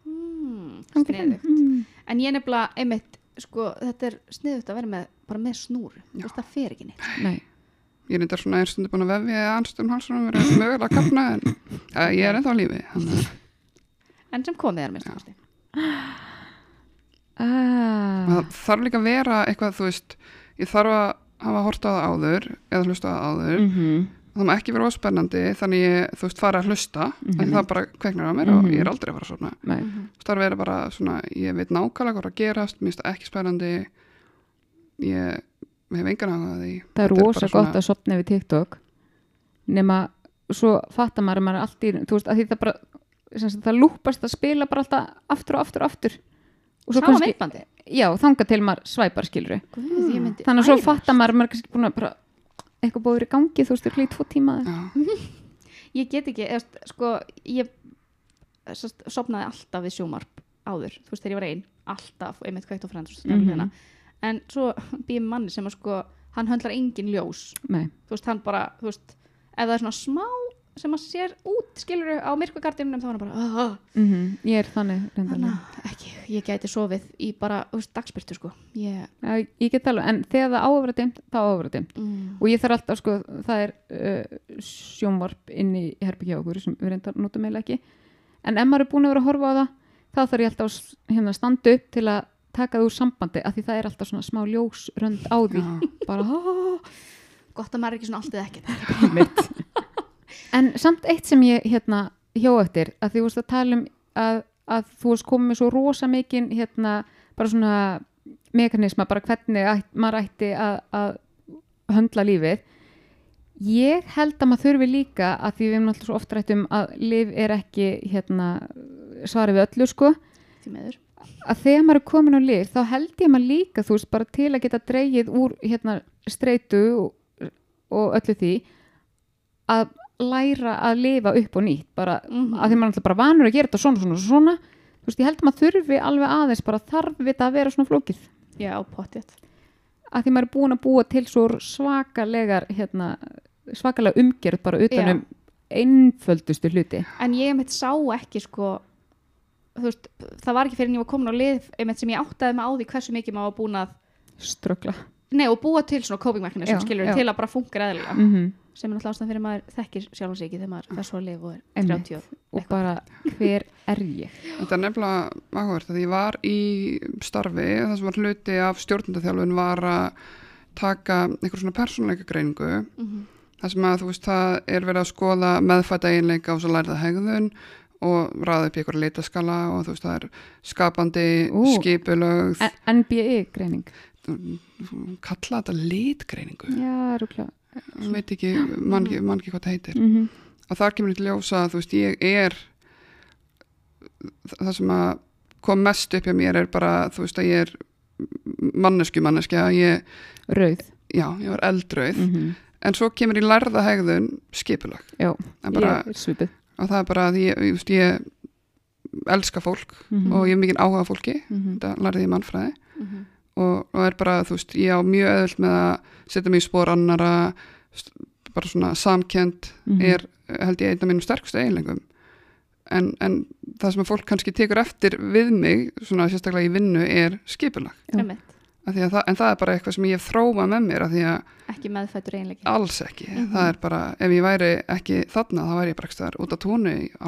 Mm. Mm. en ég nefnilega, einmitt sko, þetta er sniðut að vera með bara með snúru, þú veist það fer ekki neitt Nei, ég er þetta svona er stundu búin að vefja eða anstum halsunum verið mögulega að kapna en ja, ég er ennþá á lífi þannig að en sem komið er minnst kosti. Ah, það þarf líka að vera eitthvað þú veist, ég þarf að hafa hort á það áður eða hlusta á það áður. Mm það má ekki vera óspennandi þannig ég, þú veist, fara að hlusta mm Mhm. það bara kveiknar á mér og Mhm. ég er aldrei að fara svona það vera bara svona, ég veit nákvæmlega hvað er að gerast, mér finnst það ekki spennandi. Ég hef engan áhuga því. Það er rosa gott svona- að sopna við TikTok. Nema svo fattar maður að maður er allt í þú veist að því það bara sagt, það lúpast að spila bara alltaf aftur og aftur og aftur. Og svo Sá kannski, já, þanga til maður svæpar ég myndi þannig að svo fattar maður að maður er kannski búin að bara eitthvað búið í gangi, þú veist, þú klíð tvo tíma Já, ég get ekki, eða, sko ég sopnaði alltaf við sjómarp áður, þú veist þegar ég var einn alltaf, einmitt kveikt á frends mm Mhm. En svo býðum manni sem að sko hann höndlar engin ljós. Nei, þú veist, hann bara, þú veist ef það er svona smá sem að sér út skilur á myrkvagardinum þá er hann bara uh, mm ég er þannig að ekki, ég gæti sofið í bara, veist, dagspyrtu sko. Ég, Já, ég get alveg, en þegar það á að vera dimmt þá á að vera dimmt. Mm, og ég þarf alltaf sko, það er uh, sjónvarp inn í herbyggja okkur sem við reyndar notum eiginlega ekki. En ef maður er búin að vera að horfa á það þá þarf ég alltaf að hérna, standa upp til að taka úr sambandi af því það er alltaf svona smá ljósrönd á því. Bara gott að maður er ekki svona alltaf ekki en samt eitt sem ég hérna hjá eftir að því þú veist að tala um að, að þú veist komið svo rosa mikinn hérna bara svona mekanisma bara hvernig ætt, maður ætti að, að höndla lífið. Ég held að maður þurfi líka að því við erum alltaf svo oft rætt um að líf er ekki hérna svarið við öllu sko. Því meður að þegar maður er komin á lif þá held ég maður líka þú veist bara til að geta dreigið úr hérna streitu og, og öllu því að læra að lifa upp og nýtt bara Mhm. að því maður er alltaf bara vanur að gera þetta svona svona svona. Þú veist ég held að maður þurfi alveg aðeins bara þarf þetta að vera svona flókið. Já, pottjætt að því maður er búin að búa til svo svakalegar hérna, svakalega umgerð bara utanum einföldustu hluti. En ég einmitt sá ekki sko veist, það var ekki fyrir en ég var komin á lið einmitt sem ég áttaði mig á því hversu mikið maður var búin að ströggla nei, og búa til svona coping mechanism Já, skilur já. til að bara funka eðlilega. Mm sem er náttúrulega ástæðan fyrir maður þekkir sjálf og sig ekki þegar maður fer svo að lifa og er Einmitt. 30 og bara hver er ég? Þetta er nefnilega áhugavert að ég var í starfi og það sem var hluti af stjórnundaþjálfun var að taka einhver svona persónleika greiningu. Mm það sem að þú veist það er verið að skoða meðfætta eiginleika og svo lærða hegðun og ræða upp í einhverja litaskala og þú veist það er skapandi, Ú. skipulögð N- NBE greining? Kalla þetta litgreiningu. Já, rúkla ég veit ekki, mann ekki, man ekki hvað það heitir. Mm -hmm. og þar kemur til ljósa að þú veist ég er það sem að kom mest upp hjá mér er bara þú veist að ég er mannesku manneskja ég, rauð. Já, ég var eldrauð. Mm en svo kemur í lærða hegðun skipulag já, bara, ég er svipið og það er bara að ég, ég, veist, ég elska fólk mm og ég er mikið áhuga fólki. -hmm. þetta lærði ég mannfræði. -hmm. og, og er bara, þú veist, ég á mjög öðvöld með að setja mig í spór annara bara svona samkend Mhm. er, held ég, einn af mínum sterkustu eiginlegum en, en það sem að fólk kannski tekur eftir við mig, svona sérstaklega í vinnu er skipulag, Það, en það er bara eitthvað sem ég hef þróma með mér ekki meðfættur einleiki alls ekki, Mhm. það er bara ef ég væri ekki þarna, þá væri ég bara ekki staðar út á túnu á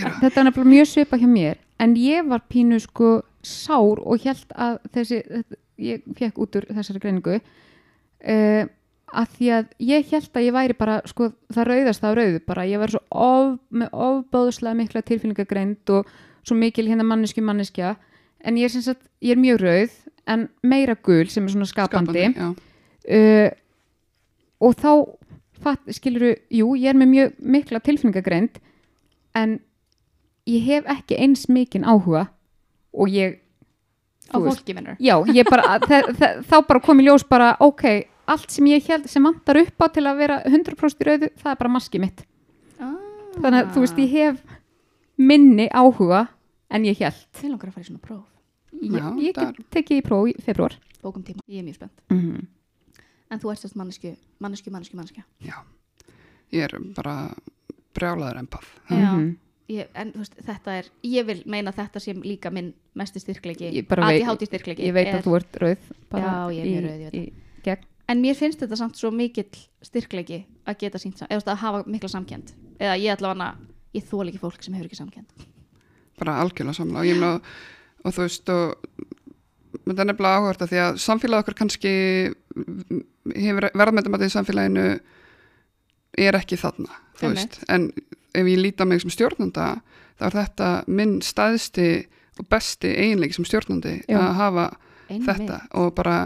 gera. þetta er nefnilega mjög svipa hjá mér en ég var pínu sko sár og held að þessi ég fekk út úr þessari greiningu uh, að því að ég held að ég væri bara sko það rauðast af rauðu bara. Ég var svo of, með ofbáðslega mikla tilfinningagreind og svo mikil hérna manneski manneskja en ég er, sem sagt, ég er mjög rauð en meira gul sem er svona skapandi, já, uh, og þá fatt, skiluru, jú, ég er með mjög mikla tilfinningagreind en ég hef ekki eins mikinn áhuga og ég á fólki ég þe þá bara kom í ljós bara, ok, allt sem ég held sem vantar upp á til að vera 100% í rauðu, það er bara maski mitt. Ah. þannig að þú veist, ég hef minni áhuga en ég held Til langar að fara í svona próf ég, Já, ég það get tekið í próf í februar Bókum tíma, ég er mjög spennt. Mm. En þú ert sérst mannesku, mannesku, mannesku, mannesku já. Ég er bara brjálaður empað Já. Mhm. ég, En þú veist, þetta er Ég vil meina þetta sé líka minn mesti styrkleiki. Ég bara veit- ADHD styrkleiki ég veit er, að þú ert rauð bara Já, ég er mjög í- rauð, ég veit í gegn. En mér finnst þetta samt svo mikill styrkleiki að geta sínt eða að hafa mikla samkend Eða ég allavega Ég þól ekki fólk sem hefur ekki samkend bara algjörlega samla og, ég meina, og þú veist og þetta er nefnilega áhverta því að samfélag okkar kannski hefur verðmættum að því samfélaginu er ekki þarna en ef ég líta mig sem stjórnanda þá er þetta minn staðsti og besti eiginleiki sem stjórnandi Já. að hafa Einmitt. þetta og bara,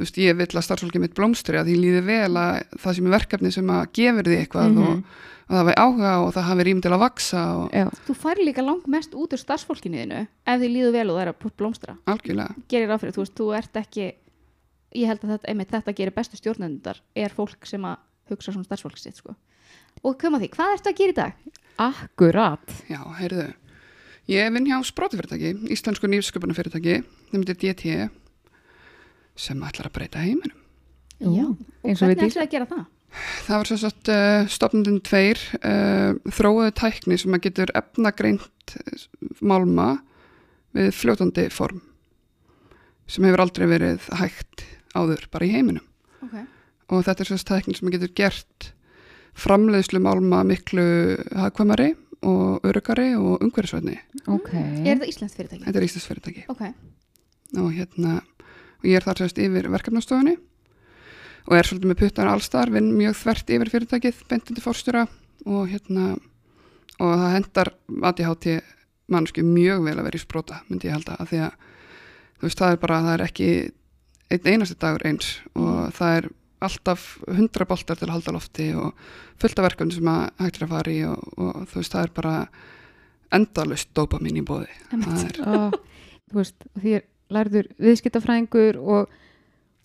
þú veist, ég vil að starfsfólkið mitt blómstri að því líði vel að það sem er verkefni sem að gefur því eitthvað Mhm. og, og það væri áhuga og það hafi rým til að vaksa og Já, Þú fær líka langt mest út úr starfsfólkinu þínu ef þið líður vel og það er að blómstra algjörlega gerir ráð fyrir, þú veist, þú ert ekki ég held að þetta, einmitt, þetta gerir bestu stjórnendar er fólk sem að hugsa svona starfsfólk sitt, sko og koma því, hvað ertu að gera í dag? akkurat Já, heyrðu. Ég vinn hjá sprótufyrirtæki, íslensku nýfsköpunarfyrirtæki, þeim þetta DT, sem ætlar að breyta heiminum. Já, og eins og við hvernig ætlaði að gera það? Það var svo sagt uh, stopnundin tveir, uh, þróuðu tækni sem að getur efnagreint eh, málma við fljótandi form, sem hefur aldrei verið hægt áður bara í heiminum. Okay. Og þetta er svo sagt tækni sem að getur gert framleiðslu málma miklu hagkvæmari og örugari og umhverfisvætni. ok Er þetta Íslands fyrirtæki? Þetta er Íslands fyrirtæki. Ok, og hérna og ég er þar sérst yfir verkefnastofunni. Og er svolítið með puttar allstar, vinn mjög þvert yfir fyrirtækið bentindi fórstjóra og hérna og það hendar ADHD mannsku mjög vel að vera í sprota myndi ég halda, af því að þú veist, það er bara, það er ekki einn einasti dagur eins. Og það er alltaf hundra boltar til að halda lofti og fullt af verkefni sem að hægt er að fara í og, og þú veist, það er bara endalust dopamin í bóði það er, og, þú veist, því ég lærður viðskiptafræðingur og,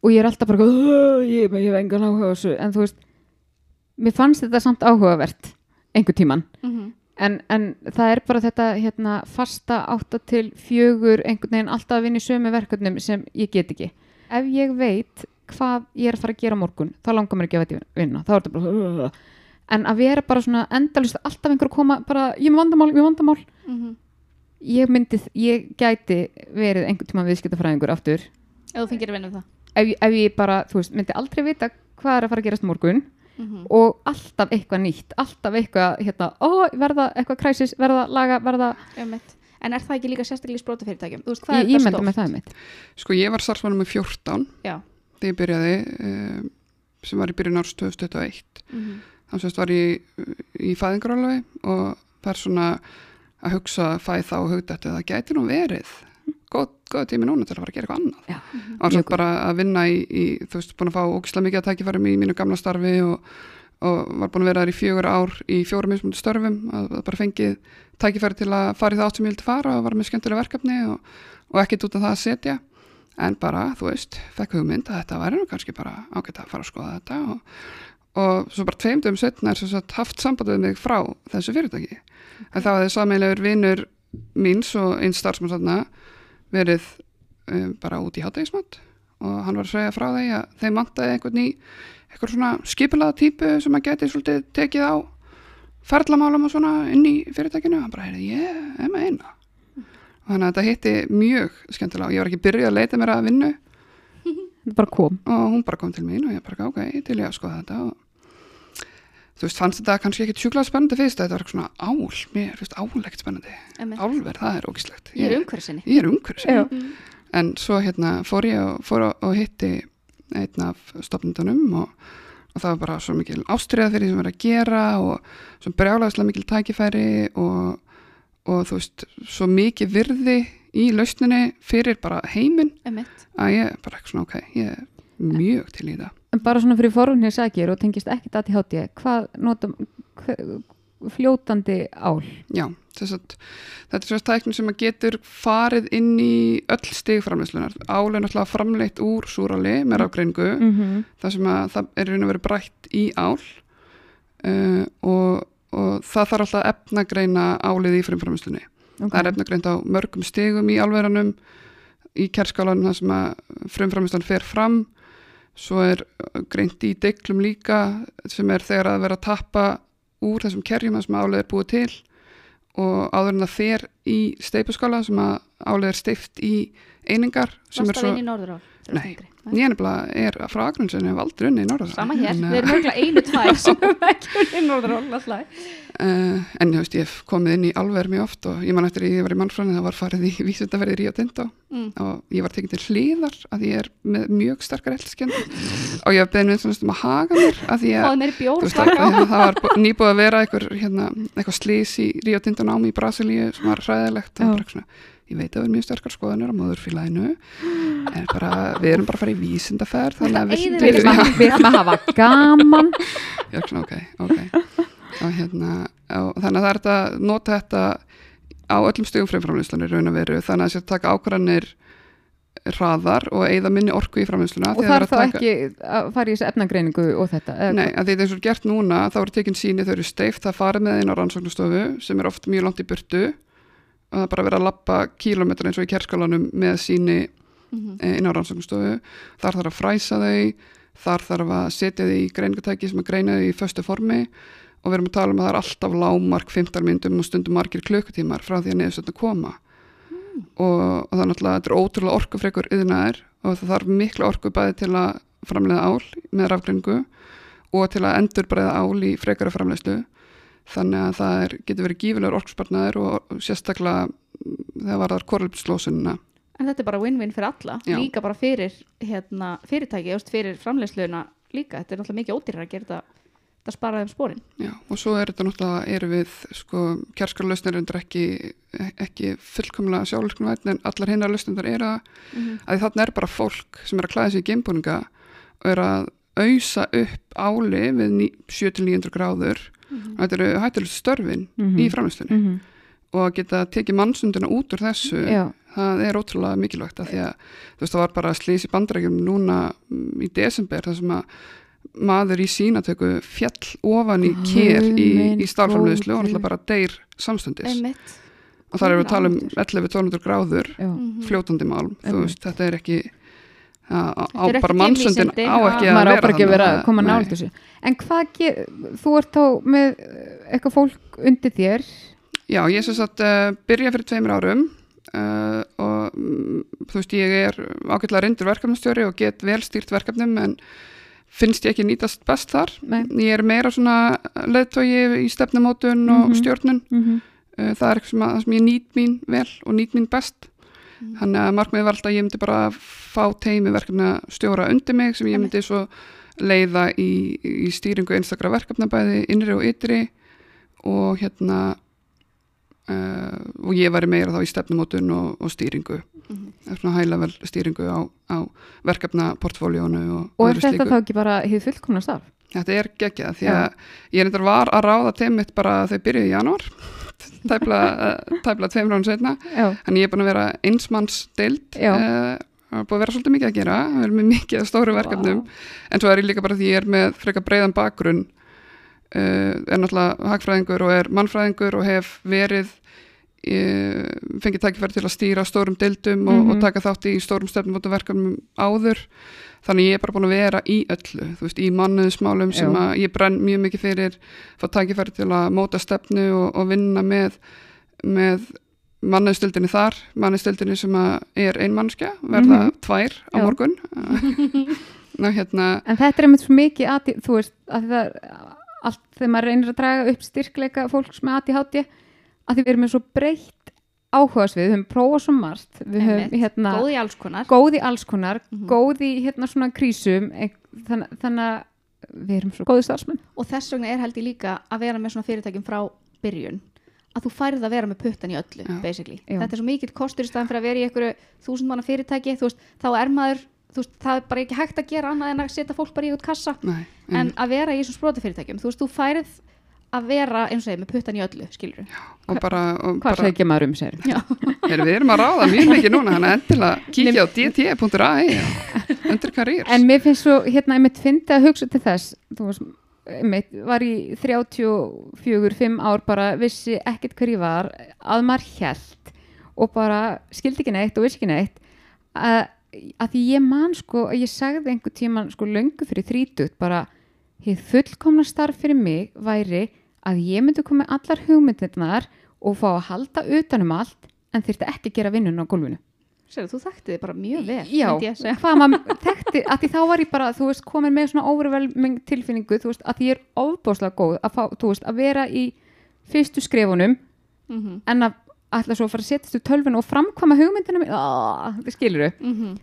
og ég er alltaf bara "Ugh, ég, ég hef engan áhuga á þessu. En þú veist, mér fannst þetta samt áhugavert einhver tíman mm en, en það er bara þetta hérna, fasta átta til fjögur einhvern veginn alltaf að vinna í sömu verkefnum sem ég get ekki. Ef ég veit hvað ég er að fara að gera morgun þá langar mér ekki að vinna þá er þetta bara en að vera bara svona endalust alltaf einhver að koma bara ég er með vandamál, ég er með vandamál. -hmm. Ég myndi, ég gæti verið einhvern tíma viðskiptafræðingur aftur Ef þú fengir að vinna um það ef, ef ég bara, þú veist, myndi aldrei vita hvað er að fara að gerast morgun Mhm. og alltaf eitthvað nýtt alltaf eitthvað, hérna, ó, verða eitthvað kræsis, verða laga, verða Einmitt. En er það ekki líka sérstaklega í sprótafyrirtækjum? Þú veist, hvað ég er það ímynda stórt? með það Sko ég var starfsmannum með 14 Já. þegar ég byrjaði um, sem var í byrjun árs 2021 Mhm. þannig að að hugsa fæð þá þetta það gæti nú verið góð, góð tími núna til að fara að gera eitthvað annað. Já. og svo bara að vinna í, í þú veist, búin að fá ógislega mikið að tækifærum í mínu gamla starfi og, og var búin að vera þar í fjögur ár í fjórum mismundu störfum að, að bara fengið tækifæri til að fara í það átt sem ég vildi fara og var með skemmtilega verkefni og, og ekkit út af það að setja. En bara, þú veist, fekk hugmynd að þetta væri nú kannski bara ágætt að fara að skoða þetta og, og svo bara tveimdum setna er sagt haft samband en þá hafði sameiginlegur vinnur míns og einn starfsmannsatna verið um, bara út í hátægismat og hann var að segja frá því að þeim mantaði einhvern í eitthvað svona skipilaða típu sem að geti svolítið tekið á ferðlamálum og svona inn í fyrirtækinu. Og hann bara, heyrði, ég er með eina. Þannig að þetta hitti mjög skemmtilega. Og ég var ekki byrjuð að leita mér að vinnu. Það bara kom. Og hún bara kom til mín og ég bara, ok, til ég að skoða þetta. Og þú veist, fannst þetta kannski ekkit sjúklað spennandi fyrst þetta var eitthvað svona ál, mér finnst ál ekkert spennandi Einmitt. álver, það er ógislegt Ég er umhverfinni. ég er umhverfis Já. en svo hérna fór ég og, fór og, og hitti einn af stopnendunum og, og það var bara svo mikil ástriða fyrir því sem verið að gera og svo brjálaðislega mikil tækifæri og, og þú veist svo mikið virði í lausninni fyrir bara heiminn að ég bara ekki svona ok, ég er mjög til í það en bara svona fyrir forunni sækir og tengist ekkit að til hátíð hvað notum hve- fljótandi ál Já, þess að þetta er svo tæknin sem getur farið inn í öll stigframleyslunar. Ál er náttúrulega framleitt úr súrali með rafgreiningu, mm -hmm. það sem að það er raun og verið brætt í ál uh, og, og það þarf alltaf að efnagreina álið í frumframleyslunni. Það er efnagreint á mörgum stigum í álveranum, í kerskálanum það sem að frumframleyslan fer fram, svo er greint í deiklum líka sem er þegar að vera að tappa úr þessum kerjum það sem álið er búið til og áður en það fer í steipuskála sem að álið er steift í einingar svo, inn í norðurál? Nei. ég er frá Akrunnsinu hef aldrei unni í norðar Sama hér, við erum örgulega einu tvær. Sem erum ekki unni í norðurál alltaf. uh, en ég veist ég hef komið inn í alver mjög oft og ég man eftir að ég var í mannfræðin það var farið í vísundaferðir í Rio Tinto Mm. og ég var tekinn til hliðar að ég er með mjög sterkar elskend og ég hef beðin við um að haga mér að meiri Þú og veist, það, var bú- nýbúið að vera einhver, hérna, eitthvað slís í Rio Tinto námi í Brasilíu sem var hræðilegt og bara eitthvað svona, ég veit að það er mjög sterkar skoðanir á móðurfélaginu. En bara, við erum bara að fara í vísindaferð þannig að við, við ætlum að- við að hafa gaman. Er svona, ok, ok. Og hérna, og þannig að það er þetta að nota þetta á öllum stöðum fremframlýslanir raun að veru, þannig að sér taka ákvarðanir hraðar og eigða minni orku í framlýsluna og þarf þá ekki að fara í þessu efnagreiningu og þetta Nei, að því þetta er svo gert núna, þá eru tekin síni, þau eru steift, það farið með inn á rannsóknustofu sem er oft mjög langt í burtu og það er bara verið að lappa kílómetra eins og í kerskálanum með síni Mhm. eh, inn á rannsóknustofu. Þar þarf að fræsa þau, þar þarf að setja þau í greingatæki sem að greina þau í föstu formi og við erum að tala um að það er alltaf lámark 15 myndum og stundum margir klukkutímar frá því að neðstöndum koma og, og það er náttúrulega, þetta er ótrúlega orkufrekur yðnaðir og það þarf mikla orku bæði til að framleiða ál með rafgreiningu og til að endur breiða ál í frekara framleiðslu þannig að það er, getur verið gífilegur orkuspartnaður og sérstaklega þegar var þar korrelpslósunina En þetta er bara win-win fyrir alla, Já. líka bara fyrir hérna, fyrirtæki, just fyrir framleiðsluna líka. Þetta er náttúrulega mikið ódýrar að gera þetta, þetta spara þeim spórin. Já, og svo er þetta náttúrulega, eru við sko, kjærskarlausnir undir ekki ekki fullkomlega sjálfskunvætn en allar hinnar lausnindar eru það Mm -hmm. að þarna er bara fólk sem er að klæða sig í geimbúninga og er að ausa upp áli við ní- 7-900 gráður og þetta eru hættilega störfin Mhm. í framlýstunni Mhm. og að geta tekið mannsundina út úr þessu Já, það er ótrúlega mikilvægt af því að þú veist það var bara slís í bandarækjum núna mm, í desember þar sem að maður í sínatöku fjall ofan í kér í, í stálframleðslu og náttúrulega bara deyr samstundis Einmitt. og þar erum við að tala um Almáttugur. 11-1200 gráður. Mhm. fljótandi málm, þú veist, þetta er ekki á, á bara geimvísindi, á ekki að ekki að vera að koma nált þessu en hvað, þú ert þá með eitthvað fólk undir þér Já, ég sem sagt uh, byrja fyrir tveimur árum uh, og mm, þú veist, ég er ágætlega reyndur verkefnastjóri og get vel stýrt verkefnum en, finnst ég ekki nýtast best þar Nei. ég er meira svona leðtogi í stefnumótun og Mhm. stjórnun Mhm. Uh, það er eitthvað sem, að, sem ég nýt mín vel og nýt mín best. Þannig að markmiðið var alltaf að ég myndi bara fá teimi verkefna stjóra undir mig sem ég myndi svo leiða í, í stýringu einstakra verkefna bæði innri og ytri. Og hérna uh, og ég væri meira þá í stefnumótun og, og stýringu. Mhm. Það er svona hælavel stýringu á, á verkefna portfóljónu og, Og er þetta þá ekki bara hið fullkomna starf? Þetta er geggjað því að ég reyndar var að ráða teimitt bara þau byrjuði í janúar tæpla, eh, tæpla tveimur án setna Já, en ég er búin að vera einsmanns deild Já. uh, er búin að vera svolítið mikið að gera. Erum með mikið af stóru verkefnum. En svo er ég líka bara því ég er með frekar breiðan bakgrunn uh, er náttúrulega hagfræðingur og er mannfræðingur og hef verið uh, fengið tækifæri til að stýra stórum deildum og, Mhm. og taka þátt í stórum stefnumóta verkefnum áður þannig ég er bara búin að vera í öllu þú veist, í mannuðsmálum sem að ég brenn mjög mikið fyrir fá tækifæri til að móta stefnu og, og vinna með með mannuðstildinni þar mannuðstildinni sem að er ein mannskja verða Mhm. tvær á Já. morgun Ná, hérna, en þetta er einmitt svo mikið að, þú veist, að það allt þegar maður reynir að draga upp styrkleika fólks með ADHD að því við erum með svo breytt áhugasvið, við höfum prófað svo margt við höfum hérna góð í alls konar. góð í alls konar, Mhm. góð í hérna svona krísum þannig, þannig að við erum svo góði starfsmenn. Og þess vegna er held ég líka að vera með svona fyrirtækjum frá byrjun að þú færð að vera með puttan í öllu Já. þetta er svo mikill kostur í staðan fyrir að vera í einhverju þúsund manna fyrirtæki veist, þá er maður, veist, það er bara ekki hægt að gera annað en að setja fólk bara í út kassa. Nei, en að vera í þessum sprótafyrirtækjum þú þú færð að vera eins og þeim með puttan í öllu, skilur og bara, og hvað bara segja maður um sér? Heru, við erum að ráða mjög mikið núna þannig að endilega kíkja á dt.ai undir karýrs En mér finnst svo, hérna, einmitt fyndi að hugsa til þess, þú veist, einmitt, var í 34-5 ár bara vissi ekkert hver ég var, að maður hjælt og bara skildi ekki neitt og vissi ekki neitt, að, að því ég man sko, að ég sagði einhver tíman sko löngu fyrir þrítugt bara, hér fullkomna starf fyrir mig væri að ég myndi koma með allar hugmyndirnar og fá að halda utanum allt en þyrfti ekki að gera vinnun á gólfinu. Sér, þú þekkti þið bara mjög vel Já, hvað maður þekkti að því þá var ég bara, þú veist, komin með svona overwhelming tilfinningu, þú veist, að því ég er ofbóðslega góð að fá, þú veist, að vera í fyrstu skrefunum Mhm, en að ætla svo fara að setjast úr tölvun og framkvæma hugmyndina mín, það skilur. Þau mhm.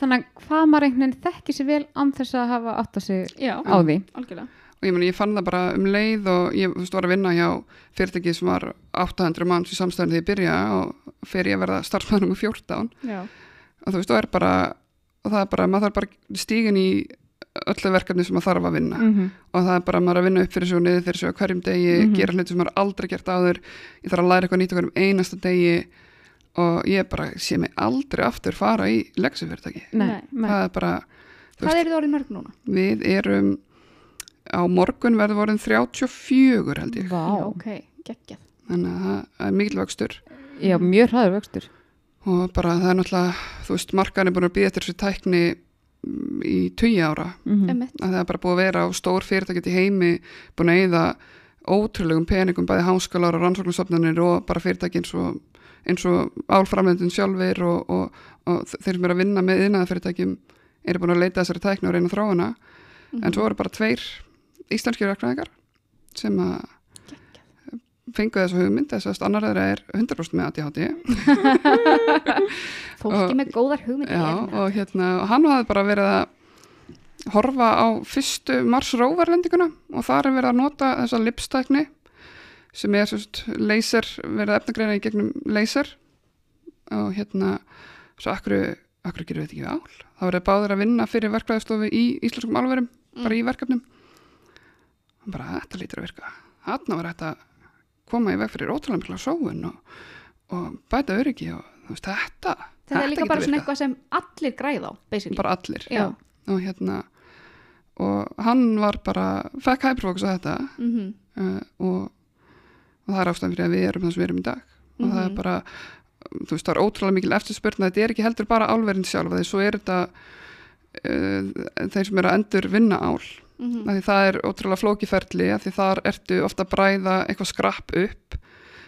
þannig að hvað maður einhvern veginn þekki sér vel án þess að hafa átt að sig Já, á því. algjörlega og ég, meni, ég fann það bara um leið og ég veist, var að vinna hjá fyrirtæki sem var 800 manns í samstæðan þegar ég byrja og fer ég að verða starfsmæður um 14 Já, og þú veist, og er bara og það er bara, maður þarf bara stígin í öllu verkefni sem maður þarf að vinna. Mm og það er bara maður að vinna upp fyrir sig og niður fyrir sig á hverjum degi, Mhm. gera hluti sem maður aldrei gert áður. Ég þarf að læra eitthvað nýtt á hverjum einasta degi og ég bara sé mig aldrei aftur fara í leksufyrirtæki það er bara, þú hvað eru þið orðið mörg núna? við erum á morgun verður vorin 34 held ég, Vá. Já, ok, geggjað. Þannig að það er mikil vöxtur. Já, mjög hraður vöxtur. Og bara það er náttúrulega, þú veist, markan er búin að býða eftir þessu tækni mm, í 20 ára. Mm að það er bara búið að vera á stór fyrirtækið í heimi búin að eyða ótrúlegum peningum bæði háskólar og rannsóknarstofnanir og bara fyrirtæki eins og, eins og álframlendin sjálfur og, og, og þeir sem eru að vinna með yðnaða fyrirtækjum eru búin að leita að þessari tækni og reyna þróa hana. Mhm. en svo eru bara tveir íslenskir verkfræðingar sem að fengu þessu hugmynd þess að annar þeirra er 100% með ADHD Fólki með góðar hugmyndir Já, með. og, hérna, og hann hafði bara verið að horfa á fyrstu Mars rover lendinguna og þar er verið að nota þessa lipstækni sem er sérst laser, verið að efnagreina í gegnum laser. Og hérna svo akkur, akkur gerum við þetta ekki ál? Þá verið báður að vinna fyrir verklæðistofu í íslenskum alverum, bara í verkefnum og bara þetta lítur að virka. Þarna var þetta koma í veg fyrir ótrúlega mikla sóun og, og bæta öryggi og veist, þetta Þetta er líka bara svona eitthvað sem allir græða á, basically. bara allir og hérna og hann var bara fekk hæperfókus á þetta Mhm, uh, og, og það er ástæðan fyrir að við erum það sem við erum í dag. Og það er Mhm. bara þú veist, það er ótrúlega mikil eftirspurn þetta er ekki heldur bara álverðin sjálf því svo er þetta uh, þeir sem eru að endur vinna ál mhm. af því það er ótrúlega flókiferli af því þar ertu ofta að bræða eitthvað skrapp upp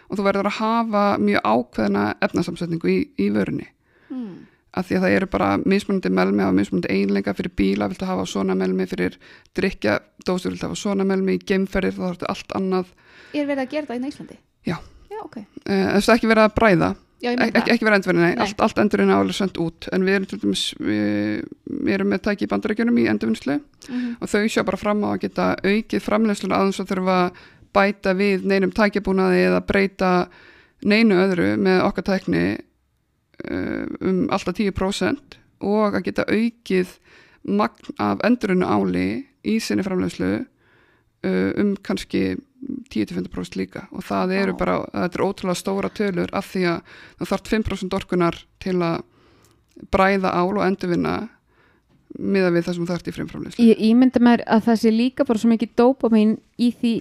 og þú verður að hafa mjög ákveðna efnasamsetningu í, í vörunni Mm. að því að það eru bara mismunandi melmi á mismunandi einleika fyrir bíla, viltu hafa svona melmi fyrir drikja, dósur viltu hafa svona melmi í gemferðir, þá þarftu allt annað Er verið að gera það í Íslandi? Já. Já, ok. uh, þess að ekki vera að bræða Já, Ek, ekki, vera endurvinni, Nei. allt, allt endurvinni er alveg sendt út en við erum til dæmis við, við erum með tæki í bandarækjunum í endurvinnslu Mhm. og þau sjá bara fram á að geta aukið framleysluna aðeins að þurfa bæta við neinum tækjabúnaði eða breyta neinu öðru með okkar tækni uh, um alltaf 10% og að geta aukið magn af endurinu áli í sinni framleyslu uh, um kannski 10-15% líka og það eru Vá. bara, þetta er ótrúlega stóra tölur af því að það þarf 5% orkunar til að bræða ál og endurvinna miða við það sem það ert í frumframleyslu Ég ímynda mér að það sé líka bara svo mikið dópamin í því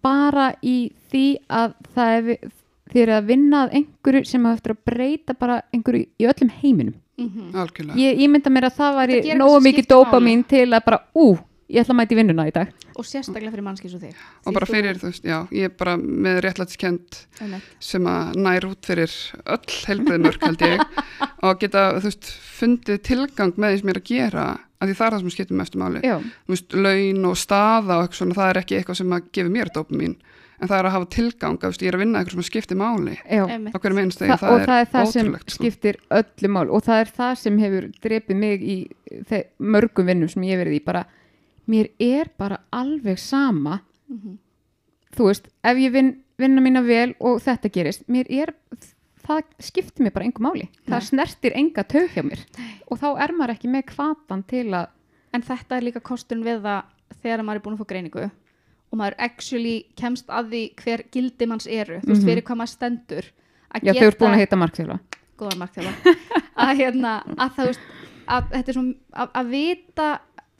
bara í því að það er eru að vinna að einhverju sem hafa eftir að breyta bara einhverju í öllum heiminum. Mhm. algjörlega Ég ímynda mér að það gerir nógu mikið dópamin til að bara, ú, ég ætla að mæti vinnuna í dag. Og sérstaklega fyrir mannski svo þig. og bara fyrir, þú veist, já, ég er bara með réttlætskend sem að nær út fyrir öll heilbreyðmörk held ég og geta, þú veist, fundið tilgang með því sem ég er að gera að því það er það sem skiptir mestu máli þú veist, laun og staða og eitthvað svona, það er ekki eitthvað sem að gefa mér dópamin en það er að hafa tilgang, að, veist, ég er að vinna eitthvað sem skiptir máli Þa, það, og það er það sem sko. skiptir öllu mál og það er það sem hefur drepið mig í mörgum vinnum sem ég hef verið í bara, mér er bara alveg sama Mhm. þú veist, ef ég vinn vinna mína vel og þetta gerist mér er, það skiptir mér bara engu máli Nei. það snertir enga tög hjá mér og þá er maður ekki með kvatan til að En þetta er líka kostun við það þegar maður er búin að fá greiningu og maður actually kemst að því hver gildi manns eru, þú veist, Mhm. fyrir hvað maður stendur. Að já, þau eru búin að heita markþjóla góðan markþjóla að hérna, að veist, að er að, að vita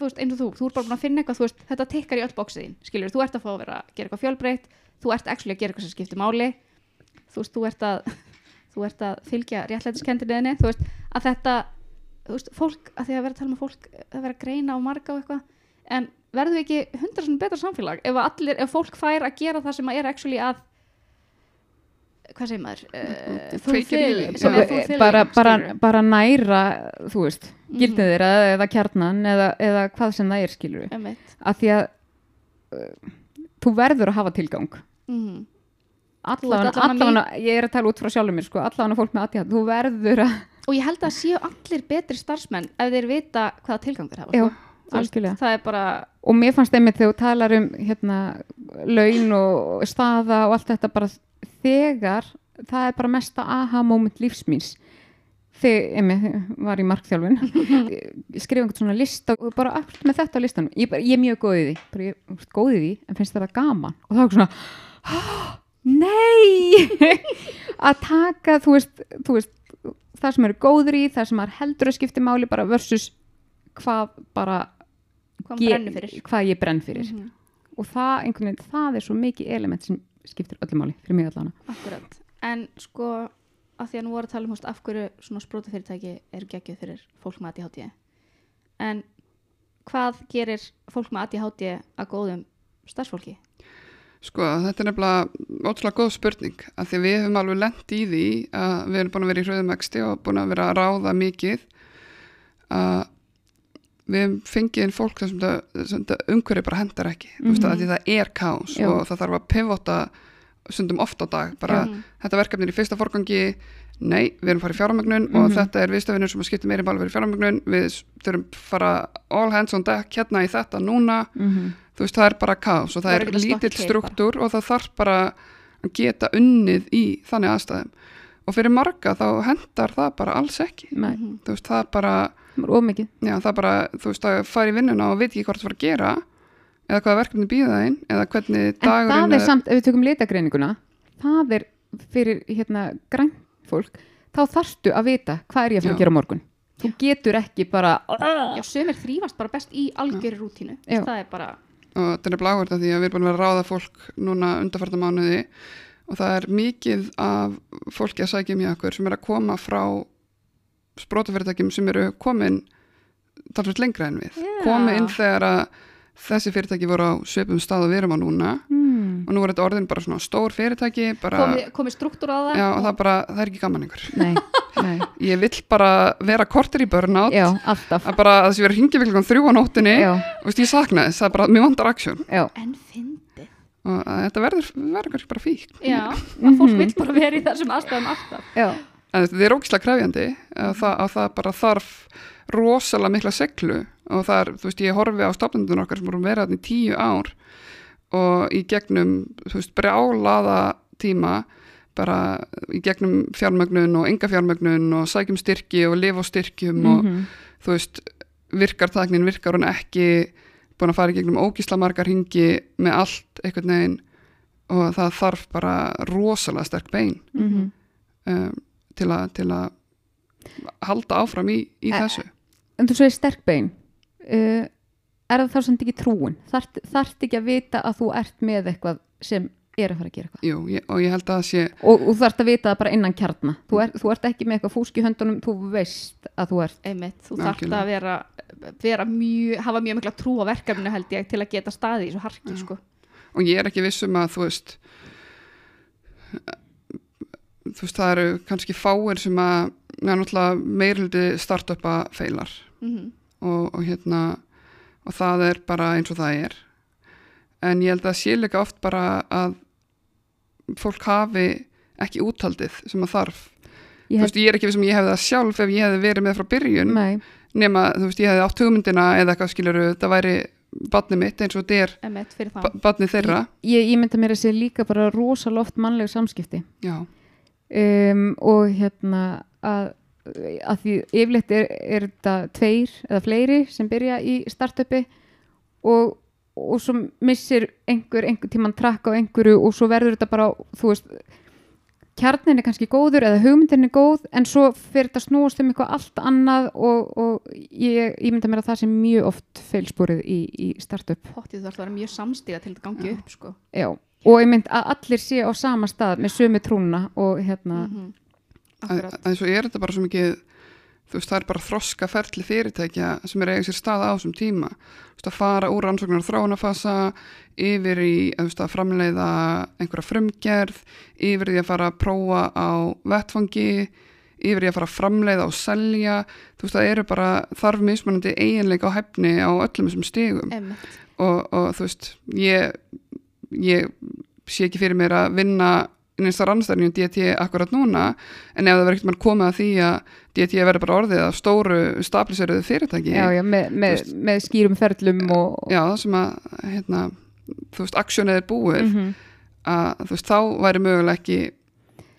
þú veist, eins og þú, þú ert bara búin að finna eitthvað veist, þetta tikkar í öll bóksið þín, skilur þú ert að fá að vera að gera eitthvað fjölbreytt, þú ert actually að gera eitthvað sem skiptir máli. Þú veist, þú ert að þú ert að fylgja réttlætiskendinniðinni þú veist, að þetta þú veist, fólk, að því að vera að tala um að fólk að vera að greina og marga og eitthvað en verður við ekki hundra svona betra samfélag ef, allir, ef fólk fær að gera það sem að er actually að hvað segir maður uh, Kveikir í því. sem er fulfilling, bara, bara, skilurðu. bara næra þú veist, Mhm. gildið þeirra eða kjarnan eða, eða hvað sem það er skilur Einmitt. að því að uh, þú verður að hafa tilgang Mhm. allavega, allavega ég er að tala út frá sjálfur mér sko, allavega fólk með aðtíð þú verður að, og ég held að séu allir betri starfsmenn ef þeir vita hvaða tilgang þeir hafa já, sko. Þú veist, bara og mér fannst einmitt þegar þú talar um hérna, laun og staða og allt þetta bara þegar það er bara mesta aha moment lífsmýns þegar einmitt var í markþjálfun ég skrifa einhvern svona lista og bara allt með þetta á listanum. Ég, ég er mjög góð í því, ég, þú veist, góð í því en finnst þetta gaman? Og það er svona "Ah, nei! Að taka þú veist, þú veist það sem eru góður í, það sem maður heldur að skipti máli bara versus hvað bara hvað fyrir. hvað ég brenn fyrir. Mhm. og það, veginn, það er svo mikið element sem skiptir öllu máli fyrir mig allana Akkurat, en sko að því að nú voru að tala um húst, af hverju svona sprótafyrirtæki eru geggjuð fyrir fólk með ADHD en hvað gerir fólk með ADHD að góðum starfsfólki? Sko, þetta er nefnilega ótrúlega góð spurning að því við höfum alveg lent í því að við erum búin að vera í hröðumæksti og búin að vera að ráða mikið að við höfum fengið inn fólk sem sem umhverju bara hendar ekki mm -hmm. veist, Mhm. því það er kás Já. og það þarf að pivota stundum oft á dag bara Mhm. þetta verkefni er í fyrsta forgangi nei, við erum farið fjármögnun og Mhm. þetta er viðstöfinir sem að skipta meiri máli fyrir fjármögnun við þurfum fara all hands on deck hérna í þetta núna mm -hmm. þú veist, það er bara kaos og það Það er er lítill struktúr og það þarf bara að geta unnið í þannig aðstæðum og fyrir marga þá hendar það bara alls ekki Mhm. veist, það bara, já, það er bara þú veist, að fara í vinnuna og veit ekki hvort það var að gera eða hvaða verkefni býða þeim eða hvernig en dagurinn það er. samt, ef við tökum litagreininguna það er fyrir hérna grænt fólk, þá þarftu að vita hvað er ég að fara að gera morgun. Þú getur ekki bara Já, sömur þrýfast bara best í algjöri rútínu. Það er bara, og þetta er bláhvert að því að við erum búin að vera að ráða fólk núna undarfarta mánuði og það er mikið af fólki að sækja mjög okkur sem er að koma frá sprótafyrirtækjum sem eru komin talsveit lengra en við. Já. komi inn þegar að þessi fyrirtæki voru á svipum stað og við erum á núna. Hmm. og nú er þetta orðin bara svona stór fyrirtæki bara, komið komi struktúr á það? Já, og það, bara, það er ekki gaman yngur nei, Nei. ég vill bara vera kortir í burnout. Já, alltaf. Að bara að þessi verið hringi við þrjú á nóttunni. Já, og veist, ég sakna þess, það er bara, mér vantar aksjón já, En fyndið. og að þetta verður, verður bara fík. Já, að fólk vil bara vera í þessum aðstæðum alltaf. já, en þetta er ógislega krefjandi að það, að það bara þarf rosalega mikla seglu og það er, þú veist, ég horfi á stofnendun okkar sem voru verið þarna í tíu ár og í gegnum, þú veist, brjálaða tíma bara í gegnum fjármögnun og enga fjármögnun og sækjum styrki og lifa á styrkjum og mhm, þú veist, virkar tæknin, virkar hún ekki búin að fara í gegnum ógísla margar hingi með allt einhvern veginn og það þarf bara rosalega sterk bein. Mhm. um, til, að halda áfram í, í Eh, þessu. en þú segir sterk bein. Uh, er það þá samt ekki trúin? Þarft þarf ekki að vita að þú ert með eitthvað sem er að fara að gera eitthvað? Jú, ég, og ég held að það sé og, og þú þarft að vita það bara innan kjarna. Þú, er, þú ert ekki með eitthvað fúsk í höndunum þú veist að þú ert Einmitt, þú þarft Algjörlega. að vera, vera mjög, hafa mjög mikla trú á verkefninu held ég til að geta staði í svo harki, sko. og ég er ekki viss um að þú veist þú veist það eru kannski fáir sem að meirluti startupa feilar. Mm og, og hérna og það er bara eins og það er. En ég held að sé líka oft bara að fólk hafi ekki úthaldið sem að þarf. Ég þú veist, ég er ekki við sem ég hefði það sjálf ef ég hefði verið með frá byrjun. Nei, nema, þú veist, ég hefði átt hugmyndina eða eitthvað skiluru, það væri badni mitt eins og það. badni þeirra. Ég, ég mynda mér að sé líka bara rosalega oft mannlega samskipti. Já, um, og hérna að, að því yfirleitt er, er þetta tveir eða fleiri sem byrja í startupi og, og svo missir einhver einhver tíman trakk á einhverju og svo verður þetta bara, þú veist kjarnin er kannski góður eða hugmyndin er góð en svo fyrir þetta snúast um eitthvað allt annað og, og ég, ég mynda mér að það sé mjög oft feilspúrið í, í startup Pottið þú þarf að vera mjög samstíga til þetta gangi Já. upp, sko. Já, og ég mynd að allir sé á sama stað með sömu trúna og hérna Mm að, Akkurat. að svo er þetta bara svo mikið þú veist, það er bara þroska ferli fyrirtækja sem er eiga sér stað á þessum tíma þú veist, að fara úr rannsóknar og þróunafasa yfir í veist, að framleiða einhverja frumgerð yfir í að fara að prófa á vettfangi yfir í að fara að framleiða og selja þú veist, það eru bara þarf mismunandi eiginleika á hefni á öllum þessum stigum Einmitt. og, og þú veist, ég, ég sé ekki fyrir mér að vinna innast að rannstæðinu DT akkurat núna en ef það verður ekkert mann komið að því að DT verður bara orðið af stóru stabiliseruðu fyrirtæki já, já, með, með, með skýrum ferlum og, já, það sem að hérna, þú veist, aksjónið er búið Mhm. að þú veist, þá væri mögulega ekki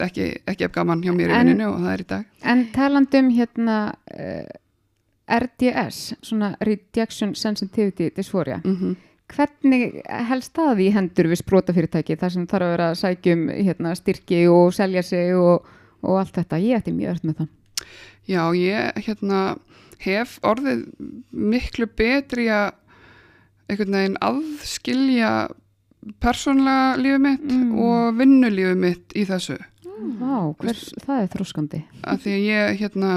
ekki, ekki ef gaman hjá mér í vinninu og það er í dag En talandum hérna uh, RDS, svona Rejection Sensitivity Dysphoria, mm hvernig helst það í hendur við sprótafyrirtæki þar sem þarf að vera sækjum hérna, styrki og selja sig og, og allt þetta, ég ætti mjög öll með það. Já, ég hérna hef orðið miklu betri að einhvern veginn aðskilja persónlega lífið mitt Mm. og vinnulífið mitt í þessu Vá, hvers, það er þróskandi. því að ég hérna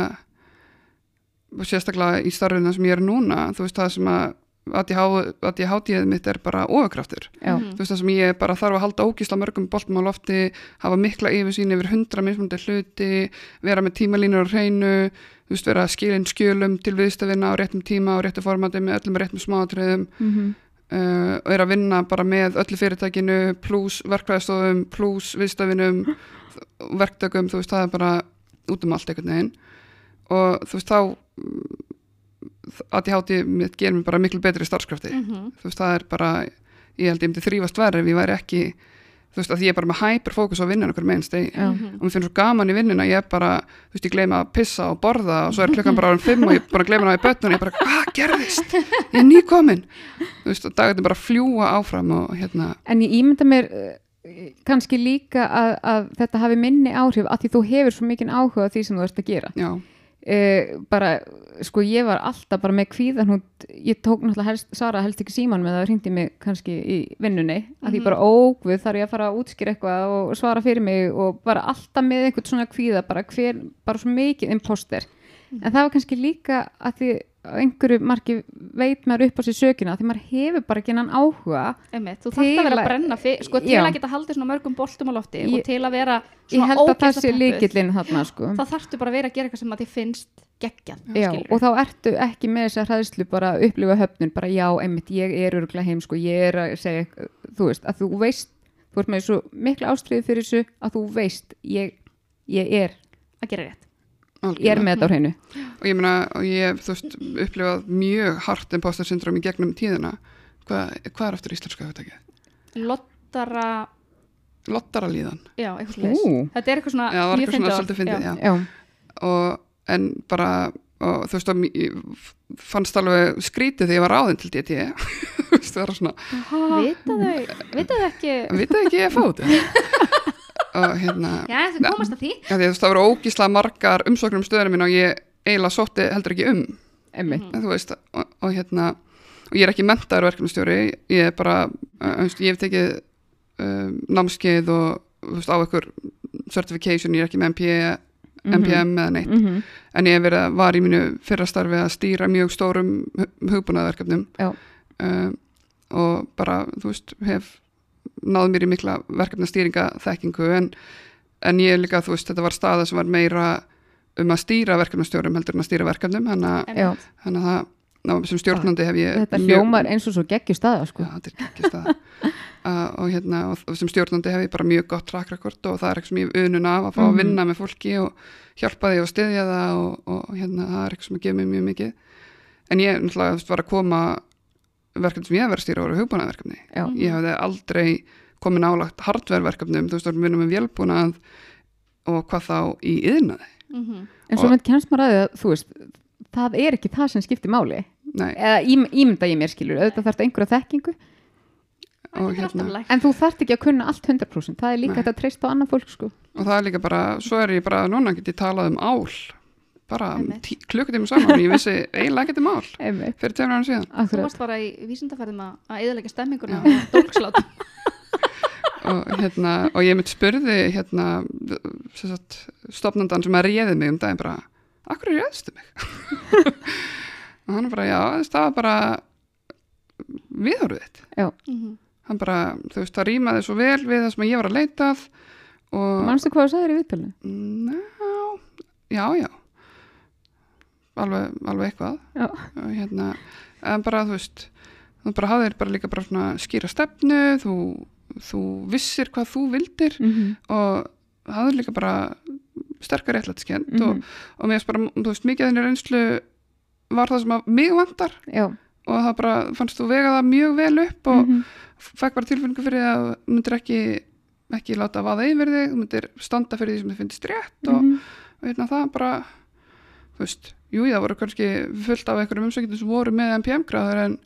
sérstaklega í starfina sem ég er núna þú veist það sem að að ég hátíðið mitt er bara ofurkraftur Já, Mhm. þú veist það sem ég bara þarf að halda ógísla mörgum boltum á lofti, hafa mikla yfirsýn yfir hundra mismundi hluti vera með tímalínur á hreinu þú veist vera skilin skjölum til viðstöfina á réttum tíma og réttu formati með öllum réttum smáatriðum. Mm uh, og er að vinna bara með öllu fyrirtækinu pluss verkvæðstofum pluss viðstöfinum verktökum, þú veist það er bara út um allt einhvern veginn. Og þú veist þá að mitt gerir mig bara miklu betri starfskrafti Mhm. þú veist, það er bara ég held ég myndi þrýfast verið ef ég væri ekki þú veist, að ég er bara með hyperfókus á vinnun okkur með einn stegi Já. Mhm. og mér finnst svo gaman í vinnuna, ég er bara þú veist, ég gleyma að pissa og borða og svo er klukkan bara árum fimm og ég bara að gleyma hana í bötnun og ég bara, hvað gerðist? Ég er nýkomin þú veist, og dagarnir bara fljúa áfram og hérna, En ég ímynda mér uh, kannski líka að, að þetta hafi minni áhrif að því þú hefur svo mikinn áhuga á því sem þú ert að gera. já, Uh, bara, sko ég var alltaf bara með kvíðan hún, ég tók náttúrulega helst, Sara helst ekki síman með það hringdi mig kannski í vinnunni. Að því Mhm. bara ógvið þarf ég að fara að útskýra eitthvað og svara fyrir mig? Og bara alltaf með einhvern svona kvíða bara hver, bara svo mikið imposter. En það var kannski líka að því einhverju marki veit maður upp á sér sökina því maður hefur bara ekki hennan áhuga Einmitt, þú Til þarft að vera að- brenna fyr, sko, til Já. að geta haldið svona mörgum boltum á lofti Ég- og til að vera svona þarna sko. Þá þarftu bara að vera að gera eitthvað sem að þið finnst geggjað Já, og þá ertu ekki með þessa hræðslu bara að upplifa höfnun, bara já, einmitt, ég er örgulega heim, sko, ég er að segja, þú veist, að þú veist, þú ert með svo mikla ástriði fyrir þessu að þú veist, ég, ég er, að gera rétt ég er algjörlega. með þetta á hreinu. og ég meina, og ég veist, upplifað mjög hart imposter syndrom í gegnum tíðina. Hvað, hvað er aftur íslenska hugtækið? lottara, Lottara líðan já, þetta er eitthvað svona Já, það var mjög eitthvað svona fyndið en bara og þú veist að ég fannst alveg skrítið því ég var ráðinn til DT þú veist það var svona vita þau, vita þau ekki? Vitað ekki ég að fá þetta og hérna já, þau komast að því? ja, því, að þú veist, það voru ógíslega margar umsóknum um stöðunum minn og ég eiginlega sótti heldur ekki um einmitt, þú veist og, og hérna og ég er ekki mentaður verkefnastjóri ég er bara, ég hef tekið um, námskeið og veist, á ykkur certification, ég er ekki með MPA, MPM eða neitt. Mm en ég verið var í mínu fyrra starfi að stýra mjög stórum hugbúnaðverkefnum Já. um, og bara, þú veist, hef náð mér í mikla verkefnastýringa þekkingu en, en ég líka, þú veist, þetta var staða sem var meira um að stýra verkefnastjórum heldur en að stýra verkefnum þannig að, að það, ná, sem stjórnandi hef ég þetta hljómar eins og svo geggjur staða, sko. Já, staða uh, og hérna, og sem stjórnandi hef ég bara mjög gott track record og það er eitthvað sem ég hef unun af að fá að Mhm. vinna með fólki og hjálpa því og styðja það og, og hérna, það er eitthvað sem gefur mér mjög mikið en ég náttúrulega var að koma verkefni sem ég hef verið að stýra voru hugbúnaverkefni Já, ég hefði aldrei komið nálagt hardververkefnum, þú veist, við vinnum með vélbúnað og hvað þá í yðnaði Mhm. en svo með kennst maður að því að, þú veist, það er ekki það sem skiptir máli, Nei, eða ím, ímynda ég mér skilur, auðvitað þarf þetta einhverja þekkingu, hérna. en þú þarft ekki að kunna allt 100%, það er líka þetta að treysta á annað fólk, sko. og það er líka bara, svo er ég bara núna get ég talað um ál bara klukkutíma saman, ég vissi eiginlega ekkert um ál Einmitt, fyrir tveimur ára síðan. Þú akkurat. varst bara í vísindaferðum að, að eðalega stemminguna og dólkslátt og, hérna, og ég mitt spurði hérna, sem sagt, stopnandan sem að réði mig um daginn bara, akkur er réðstu mig? Og hann bara, já, það var bara viðhorfið þitt. Mhm. hann bara, þú veist, það rýmaði svo vel við það sem ég var að leita að og Manstu hvað þú sagðir í viðtalinu? Ná, já, já alveg, alveg eitthvað og hérna, en bara þú veist þú bara hafðir bara líka bara svona skýra stefnu, þú, þú vissir hvað þú vildir Mm -hmm. og hafðir líka bara sterkar réttlætskend Mhm. og, og mér finnst bara, þú veist, mikið af þenni reynslu var það sem að mig vantar Já. og það bara, fannst þú vega það mjög vel upp og Mhm. fekk bara tilfinningu fyrir að myndir ekki ekki láta að vaða yfir þig, þú myndir standa fyrir því sem þið finnst rétt og, Mhm. og hérna það bara þú veist, jú það voru kannski fullt af einhverjum umsækjum sem voru með MPM gráður en,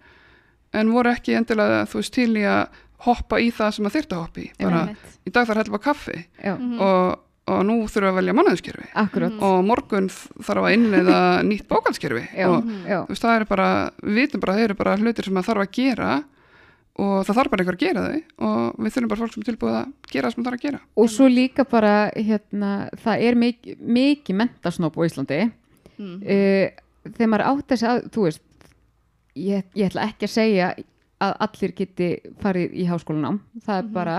en voru ekki endilega þú veist til í að hoppa í það sem að þyrta að hoppa í bara í dag þarf bara kaffi Já. Mhm. og, og nú þurfum við að velja mannaðskerfi Akkurat. Og morgun þarf að innleiða nýtt bókalskerfi og. Já. þú veist það er bara, við vitum bara að þeir eru bara hlutir sem að þarf að gera og það þarf bara einhver að gera þau og við þurfum bara fólk sem er tilbúið að gera það sem það þarf að gera Og svo líka bara, hérna, það er mikið miki mentasnopp á Íslandi. Mhm. Uh, þegar maður átt þessi að, þú veist, ég, ég ætla ekki að segja að allir geti farið í háskólanám. Það er Mhm. bara,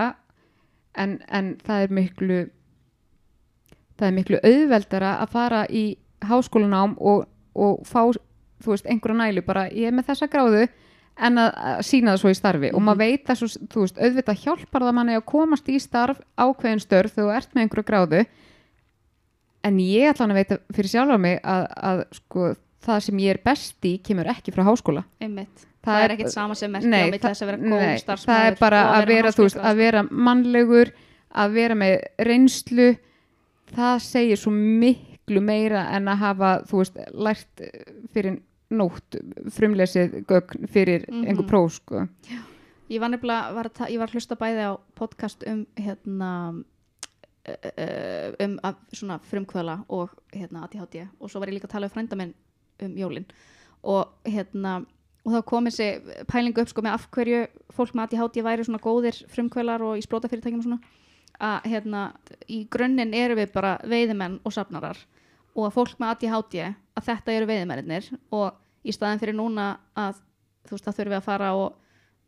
en, en það er miklu, það er miklu auðveldara að fara í háskólanám og, og fá, þú veist, einhverja nælu bara, ég er með þessa gráðu en að, að sína það svo í starfi og maður veit að svo, þú veist, auðvitað hjálpar það manni að komast í starf ákveðin störf þegar þú ert með einhverju gráðu en ég ætla hann að veita fyrir sjálfa mig að, að sko, það sem ég er best í kemur ekki frá háskóla Einmitt. það er ekkit sama sem merkja á að vera góð nei, það er bara að vera, þú veist, að vera mannlegur að vera með reynslu það segir svo miklu meira en að hafa, þú veist, lært fyrir nótt frumlesið gögn fyrir Mhm. einhver próf sko. ég var nefnilega, var að, ég var að hlusta bæði á podcast um hérna um að, svona frumkvöla og hérna ADHD og svo var ég líka að tala um frænda minn um jólin. Og hérna og þá kom þessi pælingu upp sko með af hverju fólk með ADHD væri svona góðir frumkvölar og í sprótafyrirtækjum og svona. Að hérna í grunninn eru við bara veiðimenn og safnarar. Og að fólk með ADHD að þetta eru veiðimennir og í staðin fyrir núna að þú veist, það þurfum við að fara og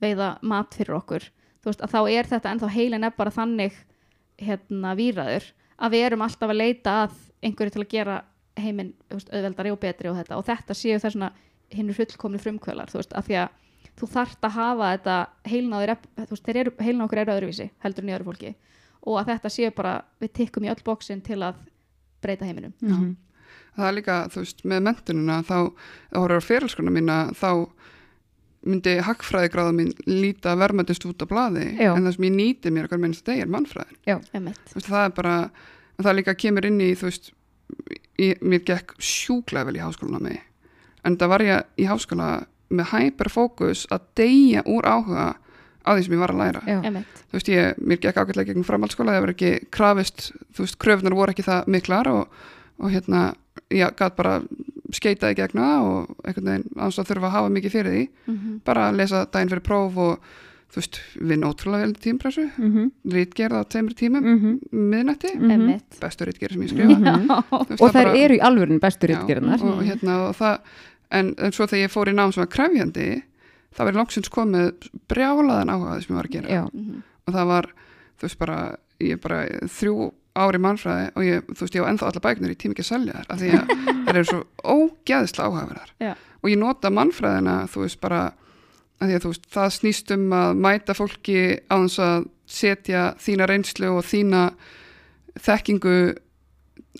veiða mat fyrir okkur. Þú veist, að þá er þetta ennþá heilin er bara þannig hérna výraður að við erum alltaf að leita að einhverju til að gera heiminn auðveldari og betri og þetta. Og þetta séu það svona hinnur fullkomni frumkvölar þú veist, af því að þú þarft að hafa þetta heilnáður, þú veist, þeir eru heilná okkur eru öðruvísi heldur en í öðru fólki. Og að þetta séu bara, við tikkum í öll bóksin til að breyta heiminum. Mhm. það er líka, þú veist, með mentunina þá, þá horfður á fyrirskona mína þá myndi hagfræðigráða mín líta verðmættist út á blaði Já. en það sem ég nýti mér okkar minnst deg er mannfræðin. Veist, það er bara, það líka kemur inn í þú veist, ég, mér gekk sjúklega vel í háskóluna mig. En það var ég í háskóla með hyperfókus að deyja úr áhuga á því sem ég var að læra. Já. Þú veist ég, mér gekk ágætlega gegn framhaldsskóla það var ekki krafist, þú veist, kröfunar voru ekki það miklar og, og hérna ég gæt bara skeitaði gegn það og einhvern veginn að þurfa að hafa mikið fyrir því, Mm bara að lesa daginn fyrir próf og þú veist, vinna ótrúlega vel tímpressu, Mhm. rítgerð á tveimur tímum, Mhm. miðnætti Mhm. Bestu rítgerð sem ég skrifa Mhm. Og þær bara- eru í alvörun bestu og hérna og það en, en svo þegar ég fór í nám sem var krefjandi það var langsins komið brjálaðan áhuga á því sem ég var að gera Já. Og það var, þú veist bara ég bara þrjú ári mannfræði og ég, þú veist, ég á ennþá alla bæknir í tími ekki að selja þær, af því að þær eru svo ógeðslega áhugaverðar Já. og ég nota mannfræðina, þú veist, bara af því að þú veist, það snýst um að mæta fólki á þess að setja þína reynslu og þína þekkingu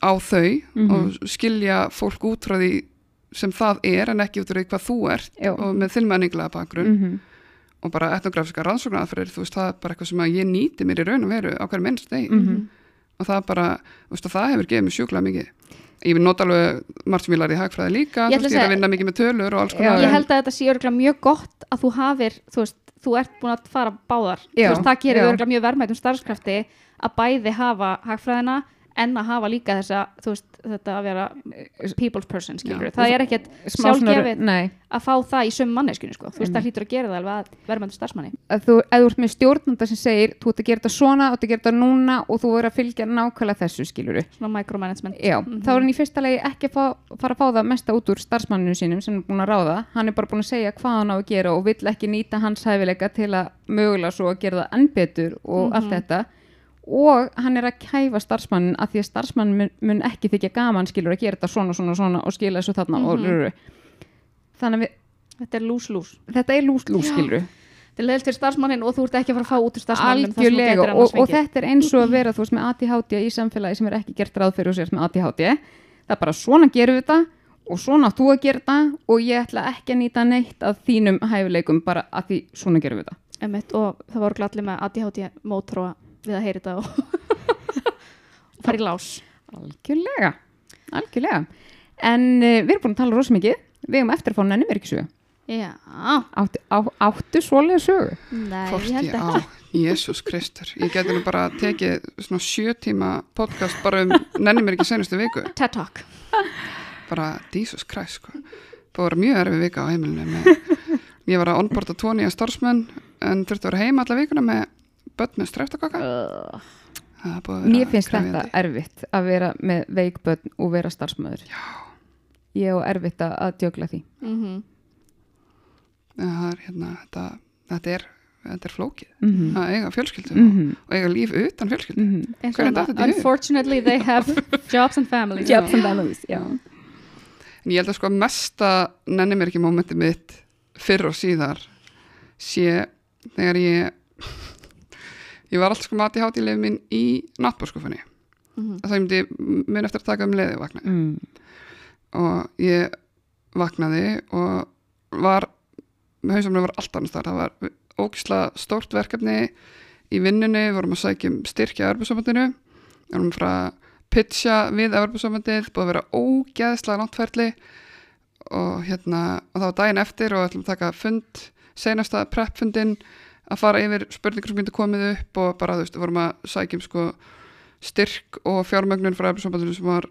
á þau Mhm. og skilja fólk út frá því sem það er en ekki út frá því hvað þú ert Já. og með þilmenningulega bakgrunn Mhm. og bara etnografíska rannsóknarfyrir, þú veist, það er bara eitthvað sem ég nýti mér í raun og veru á hverju minnst degi Mhm. Og það bara, þú veist, og það hefur gefið mér sjúklega mikið. Ég vil nota alveg margt sem ég lærði í hagfræði líka, Ég þú veist, að ég er að vinna mikið með tölur og alls konar. Ég held að þetta sé örgulega mjög gott að þú hafir, þú veist, þú ert búin að fara báðar, Já, þú veist, það gerir örgulega mjög verðmætum starfskrafti að bæði hafa hagfræðina en að hafa líka þessa, veist, þetta að vera people's person, skilur, Já. það er ekkert sjálfgefið að fá það í sömu manneskinu, sko, þú veist, það hlýtur að gera það alveg að verðmætum starfsmanni. að þú, ef þú ert með stjórnanda sem segir þú ert að gera þetta svona, þú ert að gera þetta núna og þú er að fylgja nákvæmlega þessu skiluru Svona micromanagement. Já, Mhm. þá er hann í fyrsta legi ekki að fá, fara að fá það mesta út úr starfsmanninu sínum sem er búin að ráða, hann er bara búin að segja hvað hann á að gera og vill ekki nýta hans hæfileika til að mögulega svo að gera það enn betur og Mhm. allt þetta og hann er að kæfa starfsmannin að því að starfsmann mun, mun ekki þykja gaman skilur að gera þetta svona, svona, svona og skila þessu þarna og Mhm. þannig að við, Þetta er lús-lús. þetta er lús-lús skilur Þetta er leðilt fyrir starfsmannin og þú ert ekki að fara að fá út úr starfsmannin algjörlega og, og þetta er eins og að vera þú veist með ADHD í samfélagi sem er ekki gert ráð fyrir og sért með ADHD það er bara svona gerum við þetta og svona þú að gera þetta og ég ætla ekki að nýta neitt af þínum hæfileikum bara að því svona gerum við þetta. Og það voru glallir með ADHD mótróa við að heyra þetta og fara í lás. algjörlega, algjörlega en uh, við erum búin að tala rosa mikið við erum eftir að fá nenni verið sögu Já, áttu, á, áttu svolega sögu nei, Hvort ég held ekki. á, Jésús Kristur ég geti nú bara tekið svona sjö tíma podcast bara um nenni mér ekki senustu viku TED Talk. bara Jesus Christ sko. það var mjög erfið vika á heimilinu með, ég var að onboarda tóni að starfsmenn en þurfti að vera heima alla vikuna með börn með streftakaka Uh, er mér finnst krefjandi. þetta erfitt að vera með veikbönn og vera starfsmöður Já. ég á erfitt að, að djögla því mm En það er hérna þetta, þetta er þetta er flókið mm -hmm. að eiga fjölskyldu Mm -hmm. og eiga líf utan fjölskyldu hug? unfortunately they have jobs and families. Jobs and families, já. en ég held að sko mesta nenni mér ekki mómenti mitt fyrr og síðar sé þegar ég ég var alltaf sko mati hátíleif minn í náttbórskuffunni Mhm. það ég myndi mun eftir að taka um leiði vakna Mm. og ég vaknaði og var með hausumlega var allt annars þar það var ógisla stórt verkefni. Í vinnunni, við vorum að sækja um styrkja Örbjörnsambandinu, við vorum frá að pitcha við Örbjörnsambandið búið að vera ógeðslega náttferðli og hérna og það var daginn eftir og ætlum að taka fund senasta preppfundin að fara yfir spurningur sem myndi komið upp og bara þú veist, við vorum að sækja um sko styrk og fjármögnun frá Örbjörnsambandinu sem var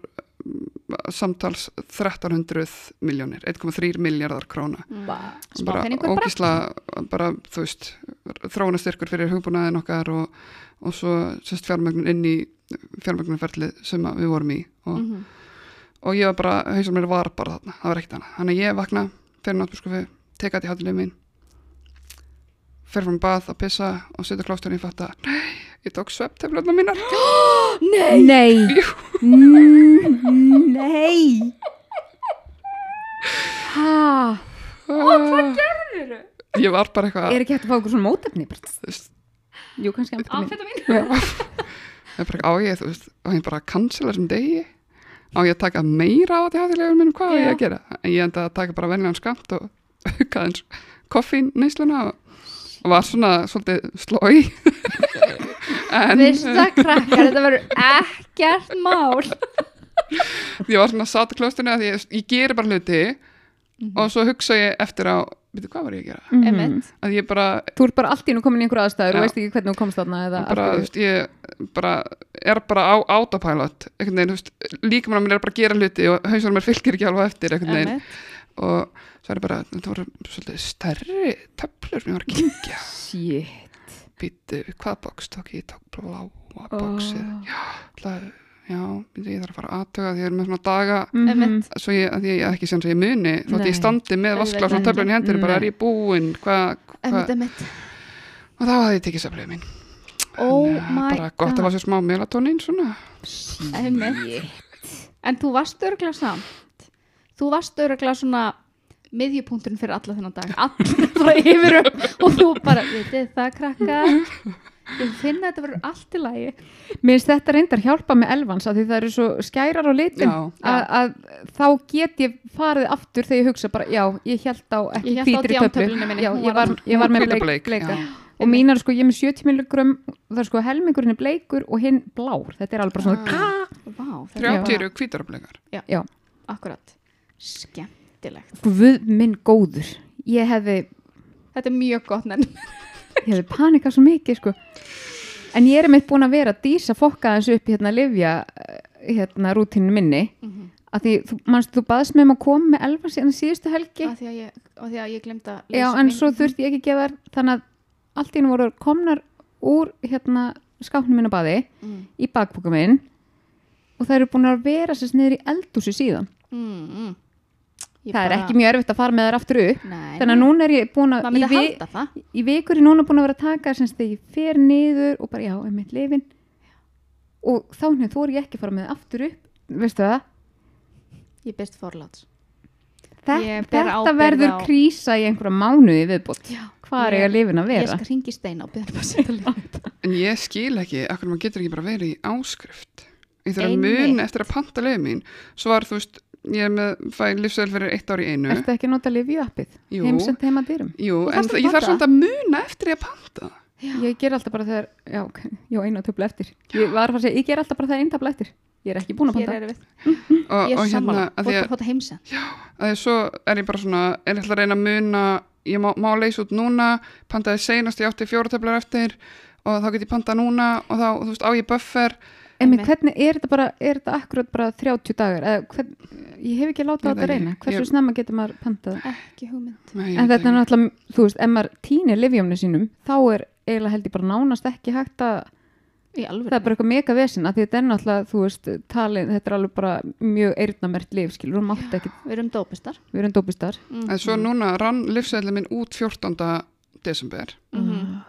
samtals 1300 miljónir 1,3 miljardar króna. Smá bara ógísla bara. þú veist þróunastyrkur fyrir hugbúnaðin okkar og, og svo sérst fjármögnun inn í fjármögnunferðlið sem við vorum í og, Mhm. og ég var bara, hausar mér var bara þarna það var ekkert annað, þannig að ég vakna fyrir náttúrskufi, teka þetta í hátileg mín fer fram bað að pissa og setja klósturinn í fatta. Nei, ég tók sveppteflöfna mínar. Nei! Nei! Mm, Nei! Hæ hvað gerður ég var bara eitthvað Er ekki hægt að fá okkur svona mótefni? Jú, kannski. Amfetamin. ég var bara á ég, þú veist og ég bara að cancela þessum degi? Á ég að taka meira á þetta hátilegur mínum? Hvað á ég að gera? En ég enda að taka bara venlegan skamt og auka eins koffín neysluna og var svona svolítið slói en Vist það krakkar, þetta verður ekkert mál. ég var svona satt í klóstunni að ég, ég geri bara hluti og svo hugsa ég eftir á veitu hvað var ég að gera. Emmett. að ég bara, Þú ert bara allt í nú komin í einhverju aðstæður og veist ekki hvernig þú komst þarna eða bara, veist, ég bara er bara á autopilot einhvern veginn, þú veist, líka mér er bara að gera hluti og hausar mér fylgir ekki alveg eftir einhvern veginn. Og svo er bara, þetta voru svolítið stærri töflur sem ég var að kynkja Shit býttu, hvað box tók ég, ég tók bláa boxið Oh. já, ætla, já, ég þarf að fara aðtöga því ég er með svona daga Mhm. Emmett. svo ég, að ég ekki sem ég muni þótt ég standi með vasklas og ekki. töflun í hendur bara er ég búinn hvað, hva, og þá hafði ég tekið seflið mín Oh En, my bara gott að God. var sér smá melatonin svona Emmett. En þú varst örglega samt. Þú varst örglega svona miðjupunkturinn fyrir alla þennan dag. Allir bara yfir og þú bara, vitið það krakkar, ég finna að þetta verður allt í lagi. Mér finnst þetta reyndar hjálpa með elvans að því það eru svo skærar á litin Já. að, að þá get ég farið aftur þegar ég hugsa bara, já, ég held á ekki hvítri töflu ég var ég var með bleik, bleik, bleika já. og mínar sko, ég er með 70 milligram það er sko helmingurinn er bleikur og hinn blár þetta er alveg bara svona Ah. Vá, þetta er 30 eru hvítarableikar já, akkurat skemmtilegt. guð minn góður ég hefði, Þetta er mjög gott ég hefði panikað svo mikið sko en ég er meitt búin að vera að dísa fokka þessu upp í hérna livja hérna rútinu minni Mhm. að því, þú, manstu, þú baðst með um að koma með elvans hérna síðustu helgi Af því að því að ég glemt að Já, en mig. svo þurfti ég ekki að gefa þær þannig að allt í hennu voru komnar úr hérna skápnum minna baði Mm. í bakbúka minn og það eru búin að vera sér niður í eldúsi síðan Mm, mm. Ég það er bara- ekki mjög erfitt að fara með þær aftur upp Nei, þannig að núna er ég búin að í, vi, í vikur er núna búin að vera að taka sem þegar ég fer niður og bara já, er mitt lifin og þá þú er ég ekki að fara með þær aftur upp veistu það? Ég byrst forláts. Þetta, Ég þetta verður á- krísa í einhverja mánuði viðbútt Já, hvað er ég- ég að lifin að Ég vera? skal ringi steina og byrja bara að setja líf. En ég skil ekki, akkur maður getur ekki bara verið í áskrift. Ég þarf að muna eftir að panta mín. Svo var, þú veist, ég er með, fæ lífsæl fyrir eitt ár í einu. Ertu ekki að nota livju appið? Jú. Heimsend heima dyrum? Jú, en að ég þarf panta. samt að muna eftir ég að panta. Ég ger alltaf bara þegar, já, ok, ég á eina töfla eftir. Ég var að fara að segja, ég ger alltaf bara þegar einn töfla eftir. Ég er ekki búin að panta. erum við. Og, Ég og er hérna, sammála. að því að, að að því að svo er ég bara svona, er ég ætla að reyna að muna, ég má, má leysa út núna, pantaði seinast, ég átti fjóra töflar eftir og þá get ég panta núna og þá, þú veist, á ég buffer. En Einmitt. hvernig er þetta bara, er þetta akkurat bara 30 dagar? Eða, hvern, ég hef ekki látað þetta reyna. Hversu Ég- snemma getur maður pantað? Ekki hugmynd. Nei, En þetta er náttúrulega, þú veist, ef maður týnir livjónu sínum, þá er eiginlega held ég bara nánast ekki hægt að, það er bara eitthvað mega vesin, að því þetta er náttúrulega, þú veist, talið, þetta er alveg bara mjög eyrnamert lif, skilur, og mátt ekki, Við erum dópistar. við erum dópistar. Mm. En svo núna rann lífsæðli minn út 14. desember. Mhm.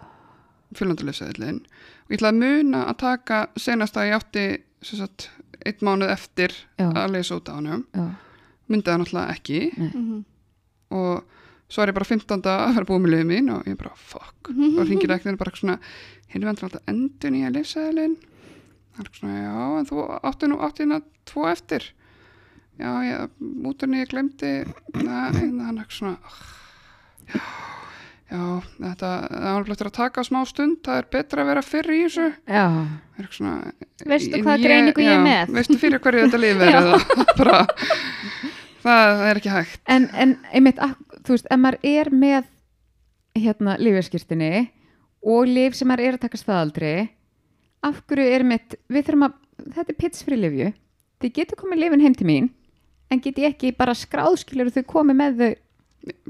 Fjölundalöfseðlin og ég ætlaði að muna að taka senast að ég átti sem sagt, einn mánuð eftir Já. að leysa út á hann Já, myndi það náttúrulega ekki. Mhm. og svo er ég bara 15. að vera búið með liðið mín og ég bara fuck. Og ringir reknir bara svona hérna vendur alltaf endur nýja leyfseðlin það er svona já en þú átti nú átti hérna tvo eftir. Já ég út af nýja glemdi það er svona já Já, þetta, það er að taka smá stund, það er betra að vera fyrr í þessu. svona, Veistu en hvaða greiningu ég er með? Veistu fyrir hverju þetta líf er eða bara, það er ekki hægt. en, en einmitt, þú veist, ef maður er með hérna lífeskirtinni og líf sem maður er að taka staðaldri af hverju er mitt við þurfum að, þetta er pits fyrir lífju þið getur komið lífin heim til mín en get ég ekki bara skráðskilur þau komið með þau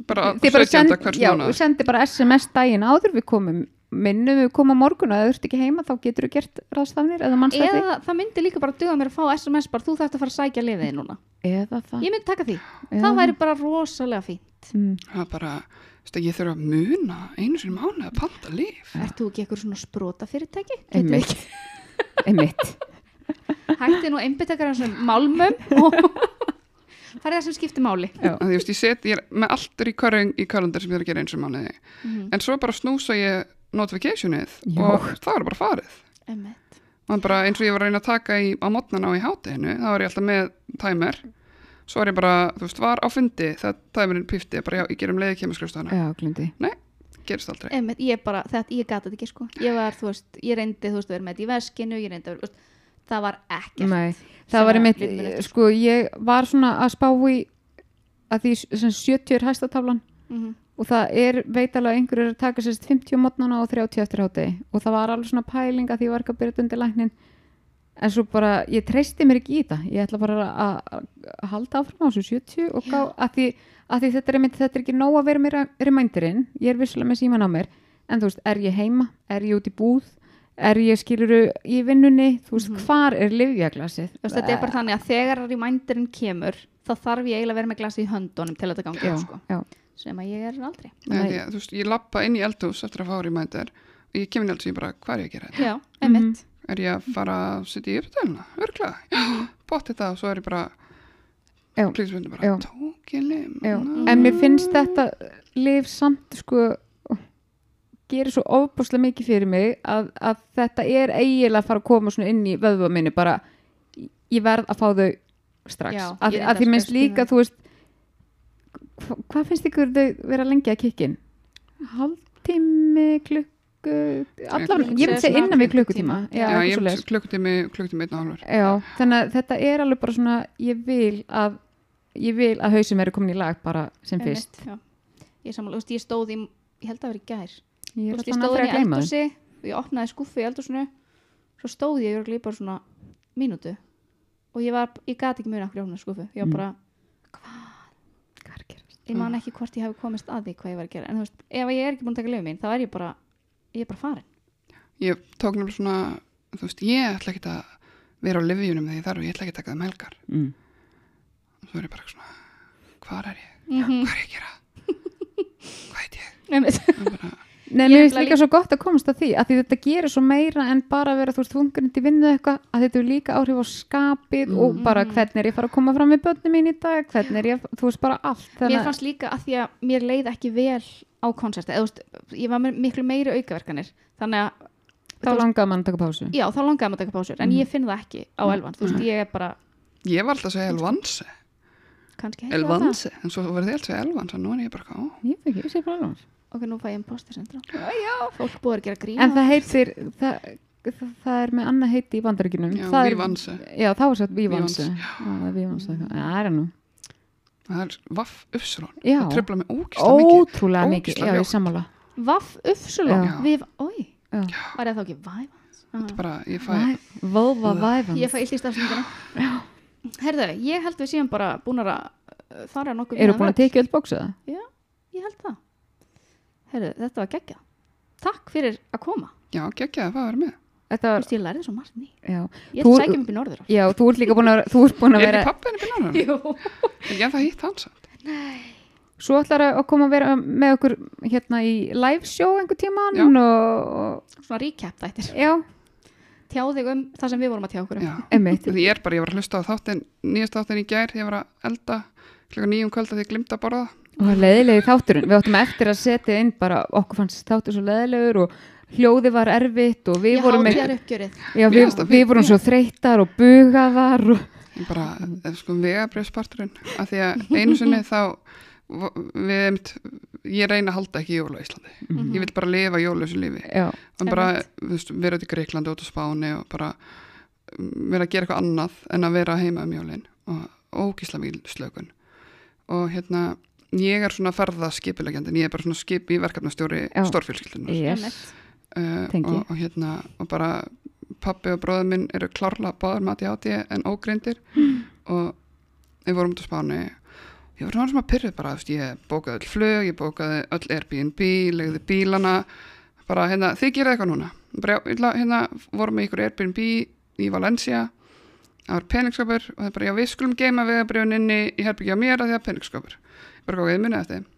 Bara þið bara 17. send, hvers já, mánuð. sendi bara SMS daginn áður við komum minnum við komum á morgun og ef þú ert ekki heima þá getur þú gert ráðstafnir eða mannstætti Eða það myndi líka bara duga mér að fá SMS bara þú þarft að fara að sækja lifiði núna. eða það Ég myndi taka því. Já. Það væri bara rosalega fínt. mm. það er bara, þú veist, að ég þurfa að muna einu sinni mánu að panta líf Ert þú ekki eitthvað svona sprota fyrirtæki? Einmitt. einmitt Hætti nú einbyttakar hans um málmum og það er það sem skiptir máli. Þú veist, ég set, ég er með allt í körring í kalendar sem ég er að gera eins og mánuði. Mm en svo bara snúsa ég notificationið Já. og það er bara farið. Bara eins og ég var að reyna að taka í, á mótnana og í hátinu, þá var ég alltaf með tæmer svo er ég bara, þú veist, var á fundi þegar tæmerinn pífti, bara já, ég gerum leiði glindi gerist aldrei. Emmett, ég bara, þetta, ég gata þetta ekki sko. Ég var, þú veist, ég reyndi, þú veist, að vera með þetta í veskinu, ég reyndi að vera, þú veist, það var ekkert. Nei, það var einmitt, lítið eftir, sko, ég var svona að spá í að því sem 70 er hæstataflan Mhm. og það er veitalega einhverjur að taka sérst 50 mótnana og 30 eftir hátegi og það var alveg svona pæling að því ég var ekki að byrja undir læknin en svo bara, ég treysti mér ekki í það. Ég ætla bara að, að, að halda áfram á þessu 70 og gá, að því, að því þetta er einmitt, þetta er ekki nóg að vera mér remændirinn, ég er vissulega með síman á mér. En þú veist, er ég heima, er ég út í búð er ég skiluru í vinnunni þú veist, Mhm. hvar er livjaglasið Þú veist, þetta er bara þannig að þegar remindurinn kemur, þá þarf ég eiginlega að vera með glasi í höndunum til þetta gangi, sko. já, Sem að ég er aldrei. Nei, að, þú veist, ég lappa inn í eldhús eftir að fá rýmændir og ég kemur í eldhús og ég bara, hvað er ég að gera þetta? Já, emitt. Er ég að fara að setja í uppdæluna? Örglega, já, bótt þetta og svo er ég bara Já. klíksmyndu bara, Já. tók ég lim Já, Ná. en mér finnst þetta lif samt sko gerir svo ofbúslega mikið fyrir mig að, að þetta er eiginlega að fara að koma svona inn í vöðva minni bara ég verð að fá þau strax. Já, að, að því minnst líka þú veist hva, hvað finnst ykkur þau vera lengi að kikkin hálftími klukku allavega, ég myndi segja innan við klukkutíma. Já, Já, ég svoleiðis. klukkutími, klukkutími einn og hálfur. Já, þannig að þetta er alveg bara svona ég vil að ég vil að hausum eru komin í lag bara sem fyrst. já. Ég, sammála, veist, ég stóð í, ég held að vera í gær. Ég er alltaf stóð að gleyma eldhúsi og ég opnaði skuffu í eldhúsinu svo stóð ég í bara svona mínútu og ég var, ég gat ekki mjög okkur opnaði skuffu, ég var Mm. bara Hvað er að gerast? ég man ekki hvort ég hafi komist að því hvað ég var að gera en þú veist, ef ég er ekki búin að taka lögum mín þá er ég bara, ég er bara farin Ég tók nefnilega svona, þú veist, ég ætla ekki að vera á livjunum þegar ég þarf og ég ætla ekki að taka það melgar Mm. og svo er ég bara svona, hvað er ég? mm -hmm. Hvað er ég að gera? hvað heit ég? Nei, Ég mér finnst líka svo gott að komast að því að því þetta gerir svo meira en bara að vera þú veist þungurinn til vinnu eitthvað að þetta er líka áhrif á skapið og Mm. bara hvernig er ég fara að koma fram með börnum mín í dag, hvernig er ég, þú veist bara allt. Mér fannst líka að því að mér leið ekki vel á konserti, eða þú veist, ég var með miklu meiri aukaverkanir, þannig að þá langaði mann að taka pásu. Já, þá langaði maður að taka pásur, en Mhm. ég finn það ekki á elvan, þú veist, ég er bara ég var alltaf að segja elvansi, elvansi, en svo verði ég alltaf að segja elvans og nú er ég bara, ó, Ég ég sé bara alveg ok, nú fæ ég imposter syndrom já, fólk búið að gera grína En það heitir, það, það, það er með annað heiti í bandaríkinum Já, Það er- vívansi. Já, þá er svo vívansi Já, Það er nú það er vaff uppsilon, Já, það tröfla mig ógislega mikið, ótrúlega mikið. Já, ég ljótt. sammála. Vaff Já. við, oi, Já. var það þá ekki væfans þetta er bara, ég fæ, Völva væfans ég fæ illt í stafsninguna herðu, ég held við séum bara búin að fara nokkuð Eru búin að tekið öll bóksaða? ég held það herðu, þetta var geggja takk fyrir að koma. Já, geggjaði að fá að vera með, Þetta Þú var, veist, ég lærði svo margt ný já. Ég Þú- að mig upp í norður Já, þú ert líka búin að, þú ert búin að er vera ekki pappin í byrjanum, Jú. ég það hitt hans, Svo ætlar að koma að vera með okkur hérna í live show einhver tíman Já. og, og svona recap þættir. Já, tjá þig um það sem við vorum að tjá okkur um. Já, emmitt því ég er bara, ég var að hlusta á þáttin, nýjast þáttin í gær, ég var að elda klukka nýjum kvölda því ég glimta að borða og það er leðilegi þátturinn, við áttum eftir að setja inn bara, okkur fannst þáttur svo leðilegur og hljóði var erfitt og við ég vorum, með, já, við, við fínt. vorum svo þreytar og bugaðar og, bara, mm. sko vegabrjöfsparturinn af því að einu sinni þá við ég reyna að halda ekki jóla á Íslandi, Mhm. ég vil bara lifa jólausu lífi já, og bara, vera út í Greiklandi út á Spáni og bara mm, vera að gera eitthvað annað en að vera heima um jólin og ógísla mjög slökun og hérna ég er svona ferðaskipilegjandi ég er bara svona skip í verkefnastjóri stórfjölskyldunar yes. Uh, og, og hérna og bara pappi og bróður minn eru klárlega báður mati áti en ógreindir. Og við vorum út á Spáni. Ég var svona sem að pyrrið bara þú veist, ég bókaði öll flug, ég bókaði öll Airbnb legði bílana. Bara hérna, þið gera eitthvað núna. Bara, hérna vorum við ykkur Airbnb í Valencia. Það var peningskapur og það er bara, já við skulum geima vegabrjöfun inni í herbyggja mér að því að peningskapur bara hvað við munið eftir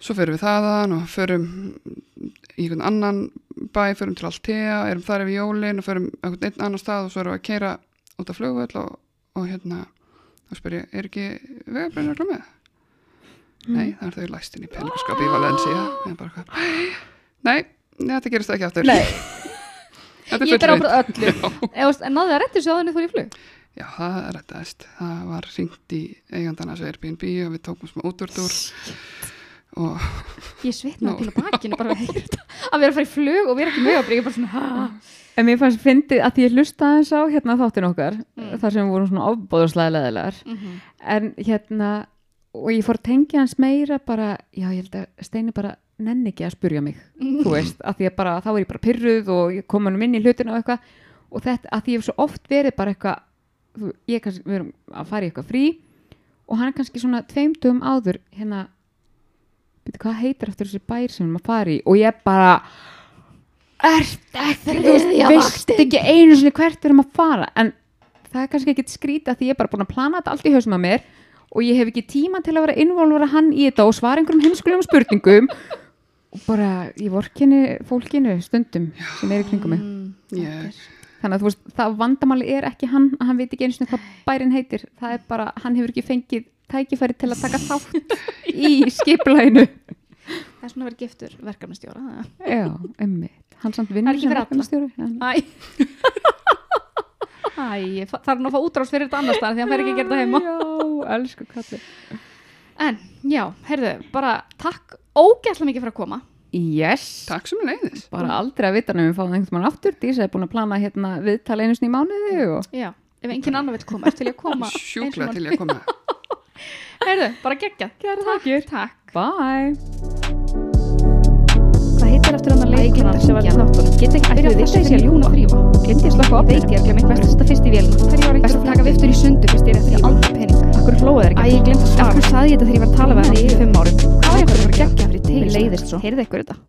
svo förum við þaðan og förum í einhvern annan bæ, förum til Altea, erum þar yfir jólin og förum einhvern einn annan stað og svo erum við að keira út af flugvöll og, og hérna þá spyr ég, er ekki vegabrennur með? Nei, það er þau læst inn í peningaskapi í Valencia ég bara, eitthvað, nei, þetta gerist ekki aftur Nei. Ég ber fullreynt. ábyrgð á öllu. En náðu það réttir svo að henni fór í flug? Já, það er rettaðist. Það var ringt í eigandana þessu Airbnb og við tókum smá útúrdúr og Ég svitnaði Nú. til bakinu bara að heyra þetta. Að vera að fara í flug og vera ekki með ábyrgð. Ég bara svona, ha? En mér fannst fyndið að ég hlusta aðeins á hérna þáttin okkar, Mm. þar sem við vorum svona ofbóðurslega leðilegar. Mhm. En hérna, og ég fór að tengja hans meira bara, já ég held að Steini bara nenni ekki að spurja mig, Mm. þú veist, að því að bara, þá er ég bara pyrruð og ég kom hann inn í hlutina og eitthvað og þetta, að því ég hef svo oft verið bara eitthvað, ég kannski, við erum að fara í eitthvað frí og hann er kannski svona tveim dögum áður, hérna, veitu hvað heitir eftir þessi bær sem við erum að fara í? Og ég bara, ert þú veist, Þriðja veist ekki einu sinni hvert við erum að fara, en það er kannski ekkit skrýta því ég er bara búin að plana þetta allt í hausum að mér og ég hef ekki tíma til að vera involvera hann í þetta og svara einhverjum heimskulegum spurningum. Og bara í vorkinu fólkinu stundum sem er í kringum mig. Mm, er- þannig að þú veist, það vandamáli er ekki hann að hann veit ekki einu sinni hvað bærin heitir það er bara, hann hefur ekki fengið tækifæri til að taka þátt í skiplæinu Það er svona að vera giftur verkefnastjóra. já, emmitt, hann samt vinnur sem en- Æ. Æ, það er nú að fá útrás fyrir þetta annars staðar því að hann fer ekki að gera þetta heima. já, elsku kalli En, já, heyrðu, bara takk ógæslega mikið fyrir að koma. Yes, takk sem leiðis. bara aldrei að vita nefnum við fáum einhvern mann aftur Dísa er búin að plana hérna viðtala einu sinni í mánuði og Já, ef enginn annar vil koma, er til ég að koma. Sjúkla til ég að koma. Heyrðu, bara geggjað. Gerðu Takk, þakkir. takk. bye Hvað heitir eftir hann að leikuna sem var í þáttunum? Get ekki byrjað að þessi að ljúna frífa. Glendi að slaka á. Veit ég að glemir hvert þetta fyrst í vélina. Hverju var eitthvað að taka viftur í sundur fyrst er? Akkur hlóða þeir ekki? Æ, ég glemt að svara. Akkur saði ég þetta þegar ég var að tala við hann í fimm árum? Hvað var ég að fara að gegja fyrir tegist? Mér leiðist svo. Heyrðu eitthvað þetta?